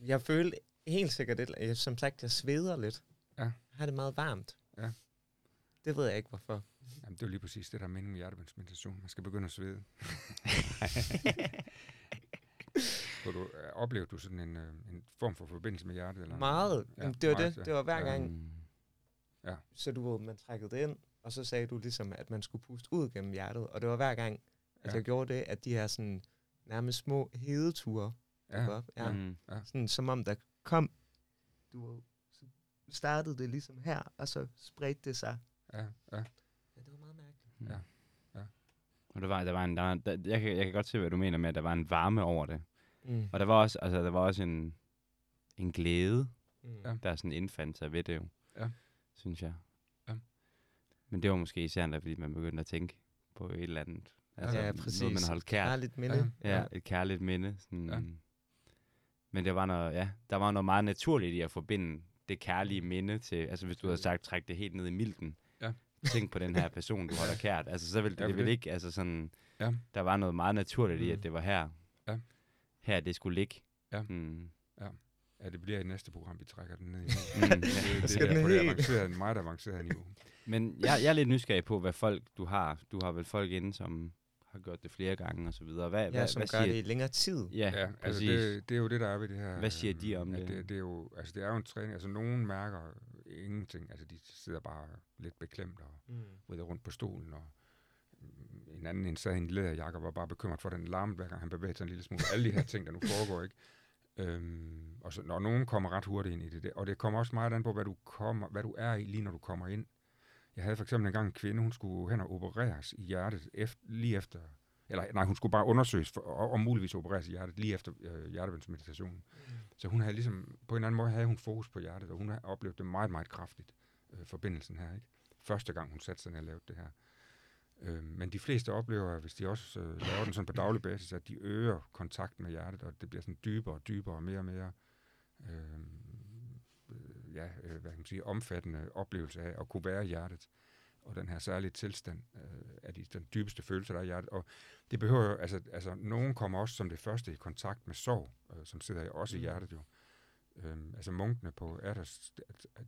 Jeg følte helt sikkert, et, jeg, som sagt, jeg sveder lidt. Ja. Jeg har det meget varmt. Ja. Det ved jeg ikke, hvorfor. Jamen, det er jo lige præcis det, der er meningen med hjertebundsmeditation. Man skal begynde at svede. Hvor du, øh, oplevede du sådan en, øh, en form for forbindelse med hjertet? Eller? Meget. Ja, Ja, det var meget, det. ja. Det var hver Ja. gang. Mm. Så du ved, man trækkede det ind, og så sagde du ligesom, at man skulle puste ud gennem hjertet. Og det var hver gang, at Ja. jeg gjorde det, at de her sådan nærmest små hedeture Ja, ja. op. Ja. Mm. Sådan som om der kom, du ved, så startede det ligesom her, og så spredte det sig. ja, ja. Ja, det var meget mærkeligt. Ja, ja. Og der var, der var en, der, der, jeg, kan, jeg kan godt se, hvad du mener med, at der var en varme over det. Mm. Og der var også, altså, der var også en, en glæde, Mm. Ja. der sådan indfandt sig ved det jo. Ja. Synes jeg. Ja. Men det var måske især, fordi man begyndte at tænke på et eller andet. Altså, ja, Noget, præcis. man holdt kært. Kærligt minde. Ja, et kærligt minde. Sådan. Ja. Men det var noget, ja, der var noget meget naturligt i at forbinde det kærlige minde til, altså hvis du havde sagt, træk det helt ned i milten. Ja. Tænk på den her person, du holder kært. Altså så ville det, Ja, det for ville det- ikke, altså sådan, Ja. der var noget meget naturligt i, Mm. at det var her. Ja. Her det skulle ligge. Ja. Mm. Ja, det bliver i næste program, vi trækker den ned i. Mm. det, det, Skal det, den er det helt- avancerede, meget avancerede niveau. Men jeg, jeg er lidt nysgerrig på, hvad folk du har. Du har vel folk inde, som har gjort det flere gange og så videre. Hvad, Ja, hvad, som hvad gør siger, det i længere tid. Ja, Ja, altså præcis. det, det er jo det, der er ved det her. Hvad siger de øhm, om at det? det? Det er jo, altså det er jo en træning. Altså nogen mærker ingenting. Altså de sidder bare lidt beklemt og Mm. vrider rundt på stolen. Og en anden en sad i en læderjakke og var bare bekymret for den larm, hver gang han bevægede sig en lille smule. Alle de her ting, der nu foregår, ikke? Øhm, og så, når nogen kommer ret hurtigt ind i det, og det kommer også meget an på, hvad du, kommer, hvad du er i, lige når du kommer ind. Jeg havde for eksempel engang en kvinde, hun skulle hen og opereres i hjertet efter, lige efter, eller nej, hun skulle bare undersøges for, og, og muligvis opereres i hjertet lige efter øh, hjertevændsmeditationen. Så hun havde ligesom, på en eller anden måde havde hun fokus på hjertet, og hun har oplevet det meget, meget kraftigt, øh, forbindelsen her, ikke? Første gang hun satte sig ned og lavede det her. Øh, men de fleste oplever, hvis de også øh, laver den sådan på daglig basis, at de øger kontakten med hjertet, og det bliver sådan dybere og dybere og mere og mere øh, øh, ja, øh, hvad kan man sige, omfattende oplevelse af at kunne være i hjertet, og den her særlige tilstand øh, af de, den dybeste følelse, der er i hjertet. Og det behøver jo, altså, altså nogen kommer også som det første i kontakt med sorg, øh, som sidder i- også i Mm. hjertet jo. Øhm, altså munkene på Athos,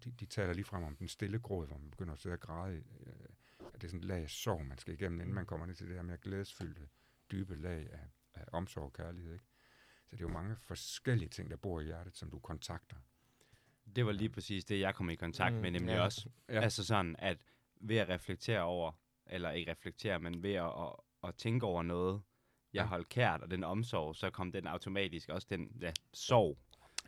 de, de taler lige frem om den stille gråd, hvor man begynder at sidde og græde. Øh, at det er sådan et lag af sorg, man skal igennem, inden man kommer ned til det her mere glædesfyldte, dybe lag af, af omsorg og kærlighed. Ikke? Så det er jo mange forskellige ting, der bor i hjertet, som du kontakter. Det var lige præcis det, jeg kom i kontakt Mm, med, nemlig ja. også. Ja. Altså sådan, at ved at reflektere over, eller ikke reflektere, men ved at, at, at tænke over noget, jeg Ja. holdt kært, og den omsorg, så kom den automatisk også den ja, sorg,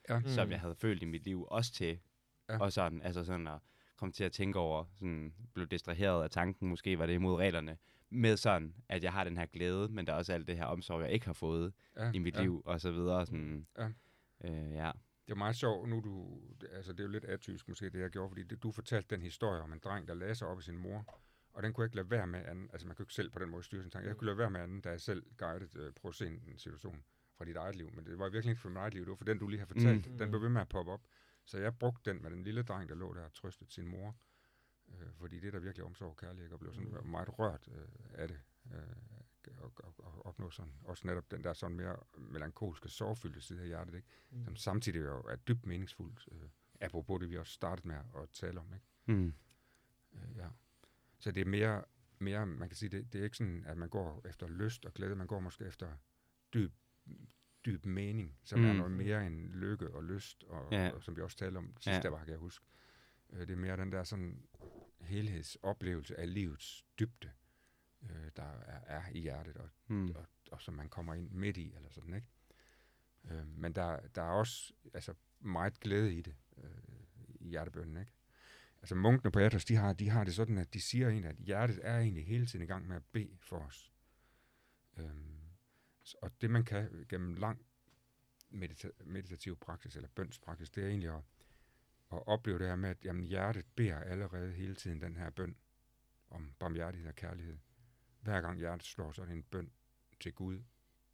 Ja. mm. som jeg havde følt i mit liv, også til. Ja. Ja. Og sådan, altså sådan at komme til at tænke over, sådan, blev distraheret af tanken, måske var det imod reglerne, med sådan, at jeg har den her glæde, men der er også alt det her omsorg, jeg ikke har fået ja, i mit ja. liv, og så videre. Sådan, Ja. Øh, ja. Det er meget sjovt, nu du, altså det er jo lidt atypisk måske, det jeg gjorde, fordi det, du fortalte den historie om en dreng, der lagde sig op i sin mor, og den kunne jeg ikke lade være med anden, altså man kunne ikke selv på den måde styre sin tanke, jeg kunne lade være med anden, da jeg selv guidede, øh, prøve at se en situation fra dit eget liv, men det var virkelig ikke for mit eget liv, det var for den, du lige har fortalt, Mm. den blev ved med at poppe op, så jeg brugte den med den lille dreng, der lå der og trøstede sin mor, øh, fordi det er der virkelig omsorg og kærlighed, og blev sådan Mm. meget rørt øh, af det, øh, og, og, og opnå sådan, også netop den der sådan mere melankolske, sorgfyldte side af hjertet, ikke? Mm. som samtidig jo er dybt meningsfuldt, øh, apropos det, vi også startede med at tale om. Ikke? Mm. Øh, ja. Så det er mere, mere, man kan sige, det, det er ikke sådan, at man går efter lyst og glæde, man går måske efter dyb, dyb mening, som mm. er noget mere end lykke og lyst, og, Ja. og som vi også talte om sidste Ja. var, kan jeg huske. Øh, det er mere den der sådan helhedsoplevelse af livets dybde, øh, der er, er i hjertet, og Mm. og, og som man kommer ind midt i, eller sådan, ikke? Øh, men der, der er også altså, meget glæde i det, øh, i hjertebønnen, ikke? Altså munkene på Athos, de har, de har det sådan, at de siger egentlig, at hjertet er egentlig hele tiden i gang med at bede for os. Øhm, og det man kan gennem lang medita- meditativ praksis, eller bønspraksis, det er egentlig at, at opleve det her med, at jamen, hjertet beder allerede hele tiden den her bøn om barmhjertighed og kærlighed. Hver gang hjertet slår, så er det en bøn til Gud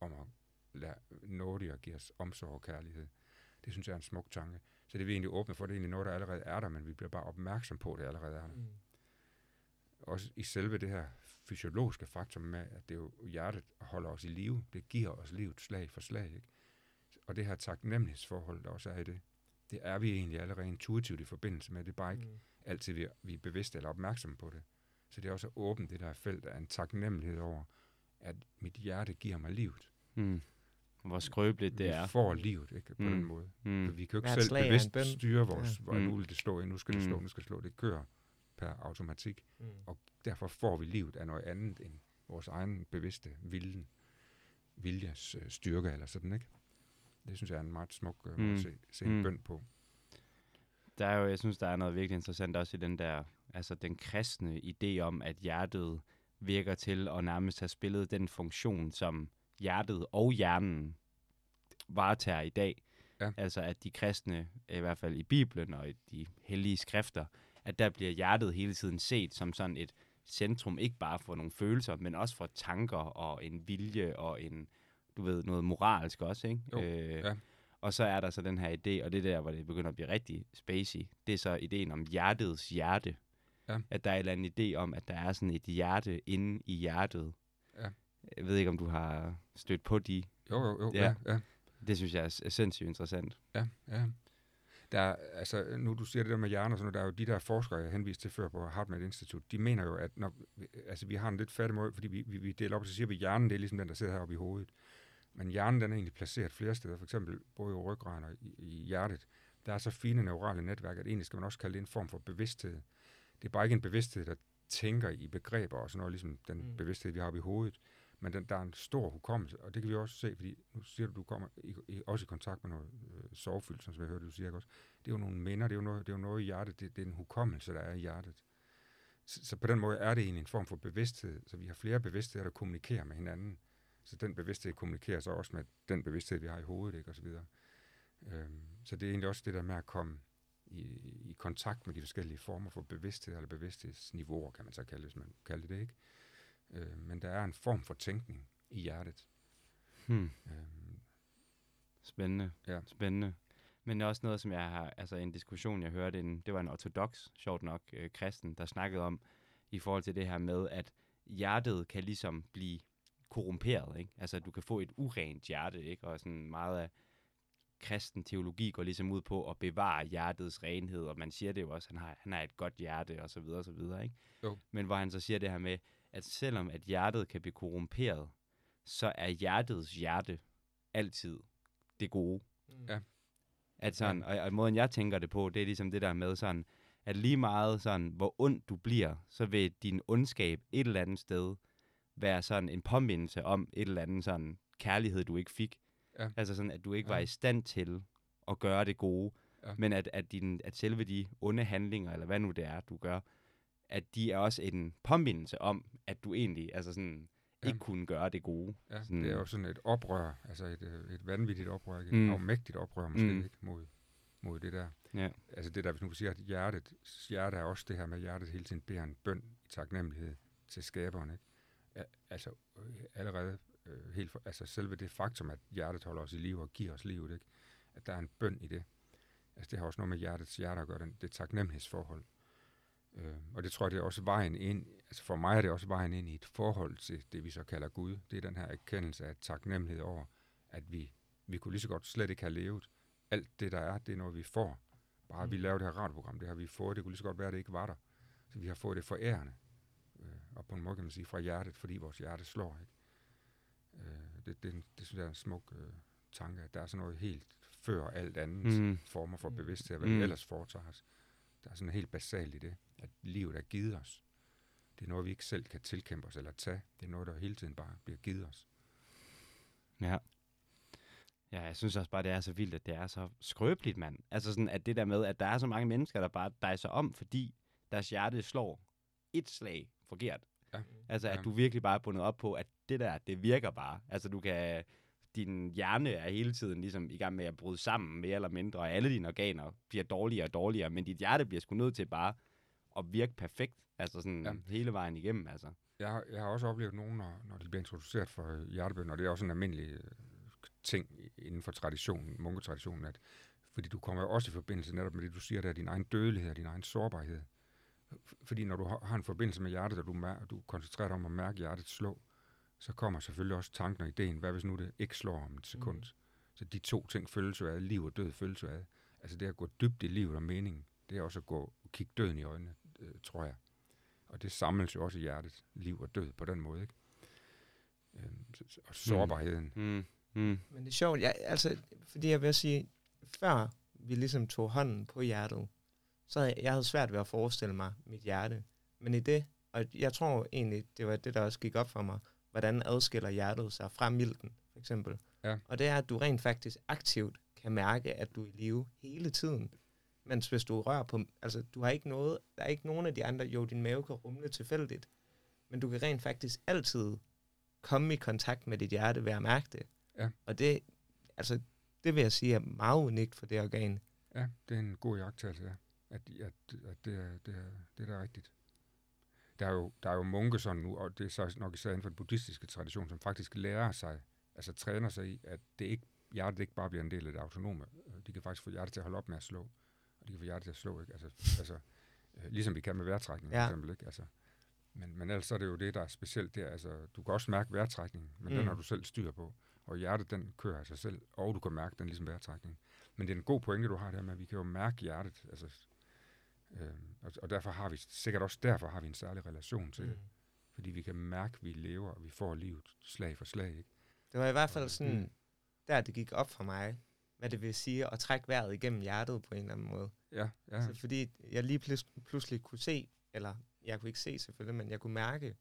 om at lade nådig og give os omsorg og kærlighed. Det synes jeg er en smuk tanke. Så det er vi egentlig åbne for, det er egentlig noget, der allerede er der, men vi bliver bare opmærksom på, at det allerede er der. Mm. Også i selve det her fysiologiske faktum med, at det er jo hjertet holder os i live. Det giver os livet slag for slag. Ikke? Og det her taknemmelighedsforhold, der også er i det, det er vi egentlig allerede intuitivt i forbindelse med. Det er bare ikke Mm. altid, vi er, vi er bevidste eller opmærksomme på det. Så det er også åbent, det der felt af en taknemmelighed over, at mit hjerte giver mig livet. Mm. Hvor skrøbeligt det vi er. får livet ikke, på Mm. den måde. Så Mm. vi kan jo ikke Hvert selv bevidst styre vores, Ja. hvor Mm. nu vil det stå, nu skal det Mm. stå, nu skal det slå. Det kører per automatik. Mm. Og derfor får vi livet af noget andet end vores egen bevidste viljen, viljes øh, styrke eller sådan, ikke? Det synes jeg er en meget smuk øh, måde Mm. at se, se en Mm. bøn på. Der er jo, jeg synes, der er noget virkelig interessant også i den der, altså den kristne idé om, at hjertet virker til at nærmest have spillet den funktion, som hjertet og hjernen varetager i dag. Ja. Altså at de kristne, i hvert fald i Bibelen og i de hellige skrifter, at der bliver hjertet hele tiden set som sådan et centrum, ikke bare for nogle følelser, men også for tanker og en vilje og en, du ved, noget moralsk også, ikke? Jo, øh, ja. Og så er der så den her idé, og det er der, hvor det begynder at blive rigtig spacey, det er så ideen om hjertets hjerte. Ja. At der er en eller anden idé om, at der er sådan et hjerte inde i hjertet. Ja. Jeg ved ikke, om du har stødt på de. Jo, jo, jo. Ja. Ja, ja. Det synes jeg er, er sindssygt interessant. Ja, ja. Der er, altså, nu du siger det der med hjerner, og sådan noget, der er jo de der forskere, jeg henviste til før på HeartMath Institute, de mener jo, at når, altså, vi har en lidt fattig måde, fordi vi, vi, vi deler op, så siger vi, at hjernen det er ligesom den, der sidder heroppe i hovedet. Men hjernen den er egentlig placeret flere steder, for eksempel både i ryggraden og i, i hjertet. Der er så fine neurale netværk, at egentlig skal man også kalde det en form for bevidsthed. Det er bare ikke en bevidsthed, der tænker i begreber og sådan noget, ligesom den Mm. mm. bevidsthed, vi har oppe i hovedet. Men den, der er en stor hukommelse, og det kan vi også se, fordi nu siger du, du kommer i, i, også i kontakt med noget øh, sorgfyldt, som jeg hørte, du siger også. Det er jo nogle minder, det er jo noget, det er jo noget i hjertet, det, det er en hukommelse, der er i hjertet. Så, så på den måde er det egentlig en form for bevidsthed, så vi har flere bevidstheder, der kommunikerer med hinanden. Så den bevidsthed kommunikerer så også med den bevidsthed, vi har i hovedet, ikke, og så videre. Øhm, så det er egentlig også det der med at komme i, i kontakt med de forskellige former for bevidsthed, eller bevidsthedsniveauer, kan man så kalde det, hvis man kalder det, ikke? Øh, men der er en form for tænkning i hjertet. Hmm. Øhm, Spændende. Ja. Spændende. Men det er også noget, som jeg har, altså en diskussion, jeg hørte, en, det var en ortodox, sjovt nok, øh, kristen, der snakkede om, i forhold til det her med, at hjertet kan ligesom blive korrumperet, ikke? Altså, du kan få et urent hjerte, ikke? Og sådan meget af kristen teologi går ligesom ud på at bevare hjertets renhed, og man siger det jo også, han har, han har et godt hjerte, og så videre, og så videre, ikke? Jo. Men hvor han så siger det her med, at selvom at hjertet kan blive korrumperet, så er hjertets hjerte altid det gode. Ja. At sådan, og, og måden jeg tænker det på, det er ligesom det der med sådan, at lige meget sådan, hvor ond du bliver, så vil din ondskab et eller andet sted være sådan en påmindelse om et eller andet sådan kærlighed, du ikke fik. Ja. Altså sådan, at du ikke var Ja. i stand til at gøre det gode, Ja. men at, at, din, at selve de onde handlinger, eller hvad nu det er, du gør, at de er også en påmindelse om, at du egentlig altså sådan, Ja. ikke kunne gøre det gode. Ja, Sådan- det er jo sådan et oprør, altså et, øh, et vanvittigt oprør, ikke? Mm. et afmægtigt oprør måske, Mm. ikke? Mod, mod det der. Ja. Altså det der, hvis nu siger, at hjertet, hjerte er også det her med, at hjertet hele tiden beder en bøn i taknemmelighed til skaberen, ikke? Altså øh, allerede øh, helt for, altså selve det faktum, at hjertet holder os i live og giver os livet, ikke? At der er en bøn i det. Altså det har også noget med hjertets hjerte at gøre, den, det taknemmelighedsforhold. Øh, og det tror jeg, det er også vejen ind, altså for mig er det også vejen ind i et forhold til det, vi så kalder Gud. Det er den her erkendelse af taknemmelighed over, at vi, vi kunne lige så godt slet ikke have levet. Alt det, der er, det er noget, vi får. Bare mm. vi laver det her radioprogram, det har vi fået. Det kunne lige så godt være, at det ikke var der. Så vi har fået det forærende. Øh, og på en måde kan man sige fra hjertet, fordi vores hjerte slår. Ikke? Øh, det, det, det synes jeg er en smuk øh, tanke, at der er sådan noget helt før alt andet Mm. former for bevidsthed, hvad Mm. vi ellers foretager os. Der er sådan helt basalt i det, at livet er givet os. Det er noget, vi ikke selv kan tilkæmpe os eller tage. Det er noget, der hele tiden bare bliver givet os. Ja. Ja, jeg synes også bare, det er så vildt, at det er så skrøbeligt, mand. Altså sådan, at det der med, at der er så mange mennesker, der bare dejser om, fordi deres hjerte slår et slag forkert. Ja. Altså, at Ja. du virkelig bare er bundet op på, at det der, det virker bare. Altså, du kan... Din hjerne er hele tiden ligesom i gang med at bryde sammen, mere eller mindre, og alle dine organer bliver dårligere og dårligere, men dit hjerte bliver sgu nødt til bare at virke perfekt, altså sådan Ja. hele vejen igennem, altså. Jeg har, jeg har også oplevet nogen, når, når de bliver introduceret for øh, hjertebøn, og det er også en almindelig øh, ting inden for traditionen, munketraditionen, at fordi du kommer jo også i forbindelse netop med det, du siger, der er din egen dødelighed og din egen sårbarhed. Fordi når du har en forbindelse med hjertet, og du, mær- du koncentrerer dig om at mærke hjertet slå, så kommer selvfølgelig også tanken og ideen, hvad hvis nu det ikke slår om et sekund? Mhm. Så de to ting følges jo ad, liv og død følges jo ad. Altså det at gå dybt i livet og meningen, det er også at gå og kigge døden i øjnene, øh, tror jeg. Og det samles jo også i hjertet, liv og død på den måde, ikke? Så- så- og sårbarheden. Mm. Mm. Men det er sjovt, jeg, altså, fordi jeg vil sige, før vi ligesom tog hånden på hjertet, så havde jeg, jeg havde svært ved at forestille mig mit hjerte. Men i det, og jeg tror egentlig, det var det, der også gik op for mig, hvordan adskiller hjertet sig fra milten, for eksempel. Ja. Og det er, at du rent faktisk aktivt kan mærke, at du er i live hele tiden. Mens hvis du rører på, altså du har ikke noget, der er ikke nogen af de andre, jo din mave kan rumle tilfældigt, men du kan rent faktisk altid komme i kontakt med dit hjerte ved at mærke det. Ja. Og det, altså, det vil jeg sige er meget unikt for det organ. Ja, det er en god jagttagelse, ja. At, at, at det, er, det, er, det er da rigtigt. Der er, jo, der er jo munke sådan nu, og det er så nok især inden for den buddhistiske tradition, som faktisk lærer sig, altså træner sig i, at det ikke, hjertet ikke bare bliver en del af det autonome. De kan faktisk få hjertet til at holde op med at slå, og de kan få hjertet til at slå, ikke? Altså, altså øh, ligesom vi kan med vejrtrækning, Ja. for eksempel, ikke? Altså, men, men ellers er det jo det, der er specielt der. Altså, du kan også mærke vejrtrækningen, men mm. den har du selv styr på. Og hjertet, den kører af sig selv, og du kan mærke den ligesom vejrtrækning. Men det er en god pointe, du har der med, at vi kan jo mærke hjertet. Altså, øh, og, og derfor har vi, sikkert også derfor har vi en særlig relation til mm. det. Fordi vi kan mærke, at vi lever, og vi får livet slag for slag. Ikke? Det var i hvert fald sådan, Mm. der det gik op for mig, hvad det vil sige at trække vejret igennem hjertet på en eller anden måde. Ja, ja. Ja. Så fordi jeg lige plis- pludselig kunne se, eller jeg kunne ikke se selvfølgelig, men jeg kunne mærke,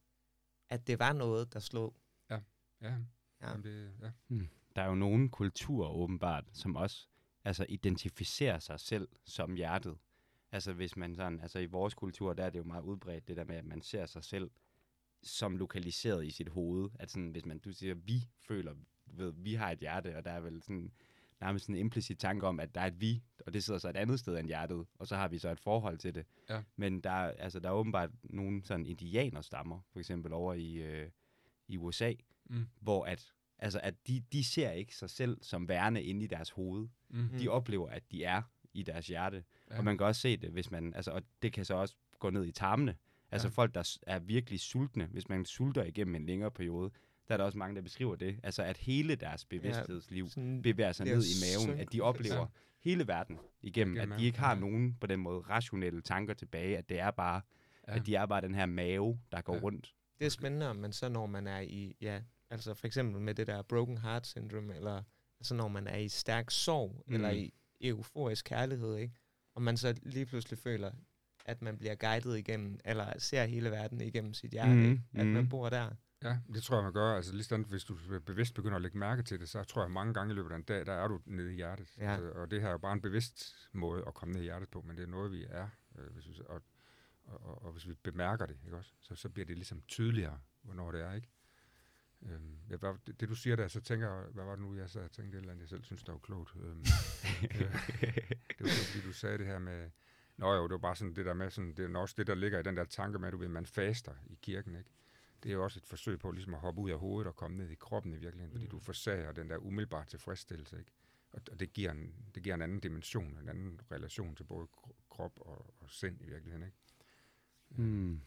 at det var noget, der slog. ja. Ja. Jamen, det, ja. Der er jo nogle kulturer åbenbart, som også altså, identificerer sig selv som hjertet. Altså hvis man sådan, altså i vores kultur, der er det jo meget udbredt, det der med, at man ser sig selv som lokaliseret i sit hoved. At sådan, hvis man, du siger, vi føler, ved, vi har et hjerte, og der er vel sådan, nærmest sådan en implicit tanke om, at der er et vi, og det sidder så et andet sted end hjertet, og så har vi så et forhold til det. Ja. Men der, er- altså, der er åbenbart nogle sådan indianerstammer, for eksempel over i, øh, i USA, Mm. hvor at, altså, at de, de ser ikke sig selv som værende inde i deres hoved. Mm. De oplever, at de er i deres hjerte. Ja. Og man kan også se det, hvis man, altså, og det kan så også gå ned i tarmene. Altså Ja. folk, der er virkelig sultne, hvis man sulter igennem en længere periode, der er der også mange, der beskriver det. Altså at hele deres bevidsthedsliv Sådan, bevæger sig ned i maven, synk- at de oplever Ja. hele verden igennem, at de ikke har ja. nogen på den måde rationelle tanker tilbage, at det er bare, Ja. ja. at de er bare den her mave, der går Ja. ja. rundt. det er spændende, man så når man er i, ja, altså for eksempel med det der broken heart syndrome, eller altså når man er i stærk sorg, mm. eller Mm. i euforisk kærlighed, ikke? Og man så lige pludselig føler, at man bliver guidet igennem, eller ser hele verden igennem sit hjerte, mm. at man mhm. bor der. Ja, det tror jeg, man gør. Altså lige sådan, hvis du bevidst begynder at lægge mærke til det, så tror jeg mange gange i løbet af en dag, der er du nede i hjertet. Ja. Altså, og det her er jo bare en bevidst måde at komme ned i hjertet på, men det er noget, vi er. Øh, hvis vi, og, og, og, og hvis vi bemærker det, ikke også, så, så bliver det ligesom tydeligere, hvornår det er, ikke? Øhm, ja, hvad, det, det, du siger der, så tænker jeg, hvad var det nu, jeg og tænkte, et eller andet, jeg selv synes, der var klogt. Øhm, øh, det var så, fordi du sagde det her med, Nå jo, det var bare sådan det der med, sådan, det er også det, der ligger i den der tanke med, at du ved, man faster i kirken, ikke? Det er jo også et forsøg på ligesom at hoppe ud af hovedet og komme ned i kroppen i virkeligheden, fordi Mm. du forsager den der umiddelbare tilfredsstillelse, ikke? Og, det, giver en, det giver en anden dimension, en anden relation til både kro- krop og, og sind i virkeligheden, ikke? Hmm.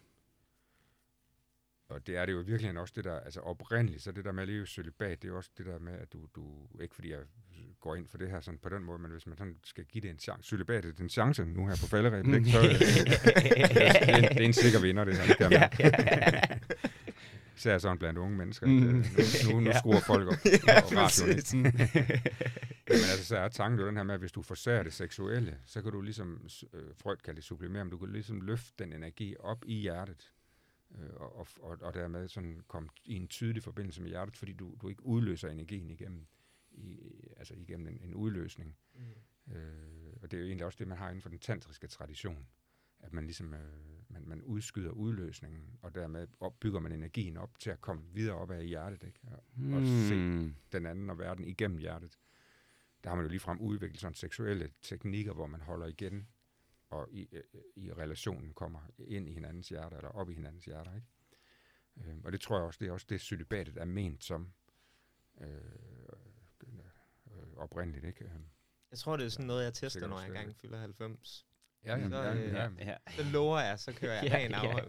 Og det er det jo virkelig også det der, altså oprindeligt, så det der med at leve celibat, det er også det der med, at du, du ikke fordi jeg går ind for det her sådan på den måde, men hvis man sådan skal give det en chance, celibatet det er en chance nu her på falderæbet, ikke? Så, øh, det, er en, det er en sikker vinder, det her, det kan man. Især sådan blandt unge mennesker. Mm. Mm. Nu, nu, nu Ja. skruer folk op. Ja, radioen, præcis. Jamen altså, så er tanken jo den her med, at hvis du forsager det seksuelle, så kan du ligesom, øh, Freud kalder det sublimere, men du kan ligesom løfte den energi op i hjertet, øh, og, og, og, og dermed sådan komme i en tydelig forbindelse med hjertet, fordi du, du ikke udløser energien igennem, i, altså igennem en, en udløsning. Mm. Øh, og det er jo egentlig også det, man har inden for den tantriske tradition, at man ligesom øh, man, man udskyder udløsningen, og dermed opbygger man energien op til at komme videre op af hjertet, ikke? Og, og se Hmm. den anden og verden igennem hjertet. Der har man jo ligefrem udviklet sådan seksuelle teknikker, hvor man holder igen, og i, øh, i relationen kommer ind i hinandens hjerter, eller op i hinandens hjerter, ikke? Øh, og det tror jeg også, det er også det, celibatet er ment som øh, øh, oprindeligt, ikke? Øh, Jeg tror, det er sådan noget, jeg tester, når jeg engang fylder 90. Ja, jamen, Så, ja, øh, ja, Ja. Så lover jeg, så kører jeg Ja, ren ja, afhold.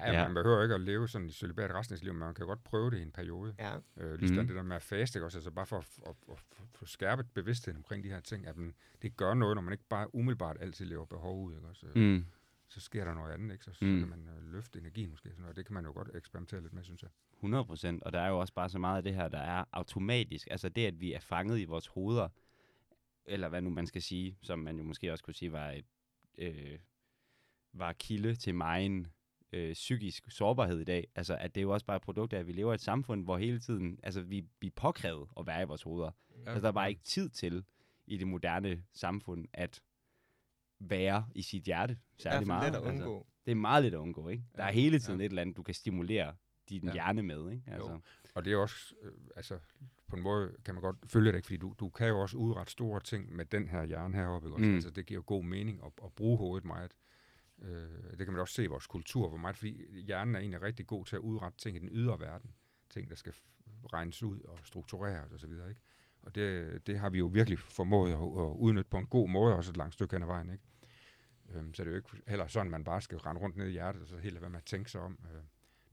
ja, Ja. man behøver ikke at leve sådan i celibat resten af sit liv, men man kan godt prøve det i en periode. ja. Øh, ligesom Mhm. det der med at faste, ikke også? Altså bare for at, at, at, at få skærpet bevidstheden omkring de her ting, at man, det gør noget, når man ikke bare umiddelbart altid lever behov ud, ikke også? Mm. Mm. Så sker der noget andet, ikke? Så, så Mm. kan man øh, løfte energien måske, sådan, noget, og det kan man jo godt eksperimentere lidt med, synes jeg. 100 procent, og der er jo også bare så meget af det her, der er automatisk. Altså det, at vi er fanget i vores hoveder, eller hvad nu man skal sige, som man jo måske også kunne sige var et, øh, var kilde til megen øh, psykisk sårbarhed i dag. Altså at det er jo også bare et produkt af, at vi lever i et samfund, hvor hele tiden, altså vi, vi er påkrævet at være i vores hoveder. Ja. Altså der er bare ikke tid til i det moderne samfund at være i sit hjerte er særlig fald meget. let at Altså, undgå. det Det er meget lidt at undgå, ikke? Der er Ja, hele tiden ja. et eller andet, du kan stimulere din Ja. hjerne med, ikke? Altså. Og det er også, øh, altså på en måde kan man godt følge det, ikke? fordi du, du kan jo også udrette store ting med den her hjerne heroppe. Ikke? Mm. Altså, det giver jo god mening at, at bruge hovedet meget. Øh, det kan man også se i vores kultur, hvor meget, fordi hjernen er egentlig rigtig god til at udrette ting i den ydre verden. Ting, der skal regnes ud og struktureres osv. Ikke? Og det, det har vi jo virkelig formået at, at udnytte på en god måde, også et langt stykke hen ad vejen. Ikke? Øhm, så det er jo ikke heller sådan, man bare skal rende rundt ned i hjertet, og så helt lade være med at tænke sig om. Øh,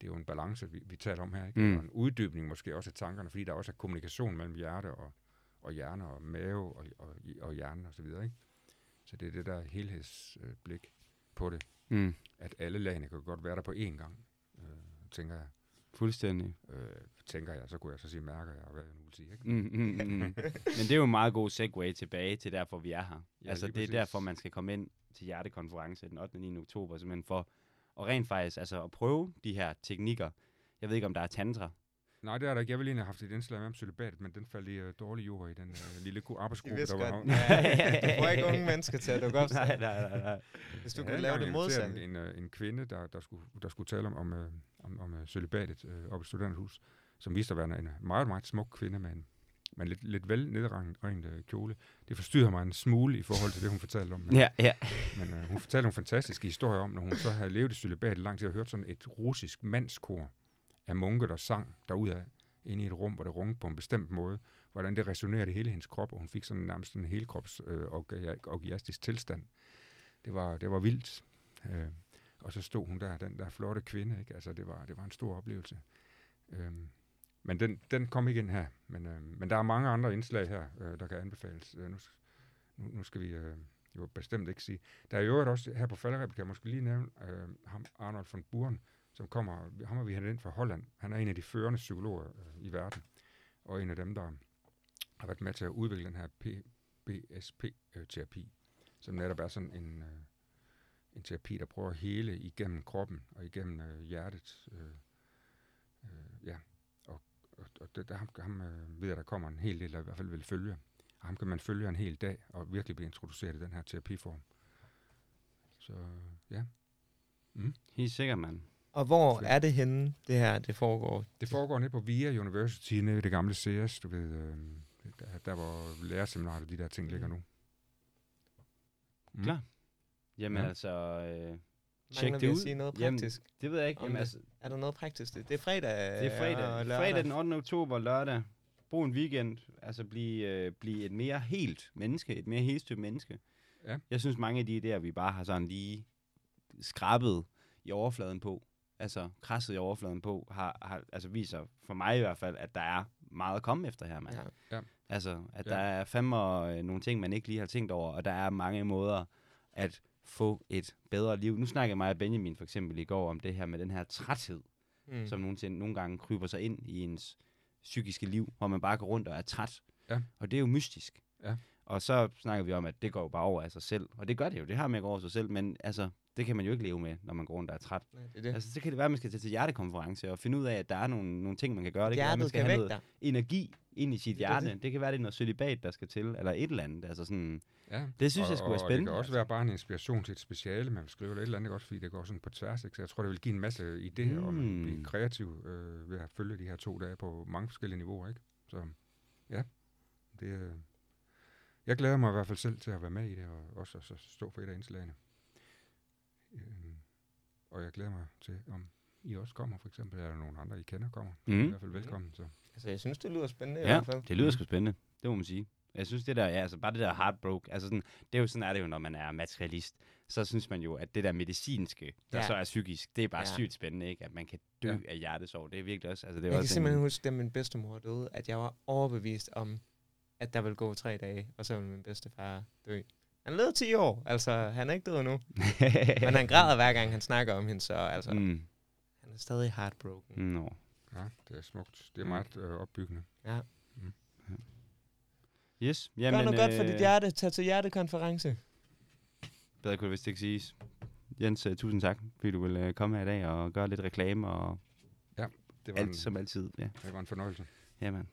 det er jo en balance, vi, vi taler om her. Ikke? Mm. Mm. Og en uddybning måske også af tankerne, fordi der også er kommunikation mellem hjerte og, og hjerne og mave og, og, og hjernen og så videre. Ikke? Så det er det der helhedsblik på det, Mm. at alle lagene kan godt være der på én gang, øh, tænker jeg. Fuldstændig. Øh, tænker jeg, så kunne jeg så sige, mærker jeg, hvad jeg nu vil sige. Ikke? Mm, mm, mm. Men det er jo en meget god segue tilbage til derfor, vi er her. Ja, altså, det er præcis. derfor, man skal komme ind til hjertekonference den 8. og 9. oktober, simpelthen for at rent faktisk altså, at prøve de her teknikker. Jeg ved ikke, om der er tantra. Nej, det er der ikke. Jeg ville egentlig have haft et indslag med om celibatet, men den faldt i uh, dårlig jord i den uh, lille arbejdsgruppe, der var. godt, ja, du får ikke unge mennesker til at dukke op. nej, nej, nej, nej. Hvis du Jeg kunne lave det modsatte. En, en, øh, en kvinde, der, der, skulle, der skulle tale om, om, om, om øh, celibatet øh, oppe i studenterhus, som viste at være en meget, meget smuk kvinde med en, med en lidt, lidt vel nedregnet øh, kjole. Det forstyrrer mig en smule i forhold til det, hun fortalte om. Men, Ja, ja. men øh, hun fortalte nogle fantastiske historier om, når hun så havde levet i celibat i lang tid og hørt sådan et russisk mandskor af munke, der sang derudad inde i et rum, hvor det rungede på en bestemt måde, hvordan det resonerede hele hendes krop, og hun fik sådan nærmest en helkrops øh, orgiastisk tilstand. Det var, det var vildt. Øh, og så stod hun der, den der flotte kvinde, ikke? Altså, det var, det var en stor oplevelse. Øhm, men den, den kom ikke ind her. Men, øh, men der er mange andre indslag her, øh, der kan anbefales. Øh, nu, nu, nu skal vi øh, jo bestemt ikke sige. Der er jo også her på falderæbet, kan jeg måske lige nævne, øh, ham Arnold von Buren, som kommer, ham har vi hentet ind fra Holland. Han er en af de førende psykologer øh, i verden, og en af dem, der har været med til at udvikle den her PBSP-terapi, som netop er sådan en, øh, en terapi, der prøver at hele igennem kroppen og igennem øh, hjertet. Øh, og, det, der, ham, ham øh, ved jeg, der kommer en hel del, der i hvert fald vil følge. Og ham kan man følge en hel dag og virkelig blive introduceret i den her terapiform. Så ja, Helt sikkert, mand. Og hvor er det henne, det her det foregår? det foregår nede på VIA University, nede ved det gamle CS, du ved, øh, der, der hvor lærerseminaret og de der ting ligger nu. Mm. Klar. Jamen Ja. altså, øh, tjek det vi at ud. sige noget Jamen, praktisk? det ved jeg ikke. Om Jamen, det. altså, Er der noget praktisk? Det det er fredag det er fredag. og lørdag. fredag den 8. oktober, lørdag. Brug en weekend. Altså blive, øh, blive et mere helt menneske. Et mere helstøbt menneske. Ja. Jeg synes, mange af de idéer, vi bare har sådan lige skrabet i overfladen på, altså krasset i overfladen på, har, har altså viser for mig i hvert fald, at der er meget at komme efter her, mand. Ja. Altså, at Ja. der er fandme øh, nogle ting, man ikke lige har tænkt over, og der er mange måder at få et bedre liv. Nu snakkede mig og Benjamin for eksempel i går om det her med den her træthed, Mm. som nogensinde, nogle gange kryber sig ind i ens psykiske liv, hvor man bare går rundt og er træt. Ja. Og det er jo mystisk. Ja. Og så snakker vi om, at det går jo bare over af sig selv. Og det gør det jo, det har man ikke over sig selv, men altså, det kan man jo ikke leve med, når man går rundt og er træt. Nej, det er det. Altså, så kan det være, at man skal til til hjertekonference og finde ud af, at der er nogle, nogle ting, man kan gøre. Det kan være, at man Hjertet skal kan have noget dig. energi ind i sit Det er hjerte. det. Det kan være, det er noget celibat, der skal til, eller et eller andet. Altså sådan, Ja. det synes og, jeg skulle være Og det spændende. kan også altså. være bare en inspiration til et speciale, man vil skrive eller et eller andet, også, fordi det går sådan på tværs. Ikke? Så jeg tror, det vil give en masse idéer, og man vil blive Mm. kreativ øh, ved at følge de her to dage på mange forskellige niveauer. Ikke? Så ja, det, øh, jeg glæder mig i hvert fald selv til at være med i det, og også at så stå for et af indslagene. Øh, og jeg glæder mig til, om I også kommer, for eksempel, eller nogen andre, I kender, kommer. Mm. I hvert fald velkommen. Så. Altså, jeg synes, det lyder spændende i Ja, hvert fald. det lyder sgu spændende. Det må man sige. Jeg synes, det der, ja, altså bare det der heartbroke, altså sådan, det er jo sådan, er det jo, når man er materialist. Så synes man jo, at det der medicinske, der Ja. så er psykisk, det er bare Ja. sygt spændende, ikke? At man kan dø Ja. af hjertesorg. Det er virkelig også, altså det er Jeg kan også simpelthen en, huske, da min bedstemor døde, at jeg var overbevist om, at der ville gå tre dage, og så ville min bedstefar dø. Han levede 10 år, altså han er ikke død endnu. Men han græder hver gang, han snakker om hende, så altså, mm. mm. han er stadig heartbroken. Nå. Ja, det er smukt. Det er Mm. meget øh, opbyggende. Ja. Yes. Gør Jamen, noget godt for øh, dit hjerte. Tag til hjertekonference. Bedre kunne det vist ikke siges. Jens, uh, tusind tak, fordi du vil uh, komme her i dag og gøre lidt reklame og Det var, en, alt som altid. Ja, det var en fornøjelse. jamen.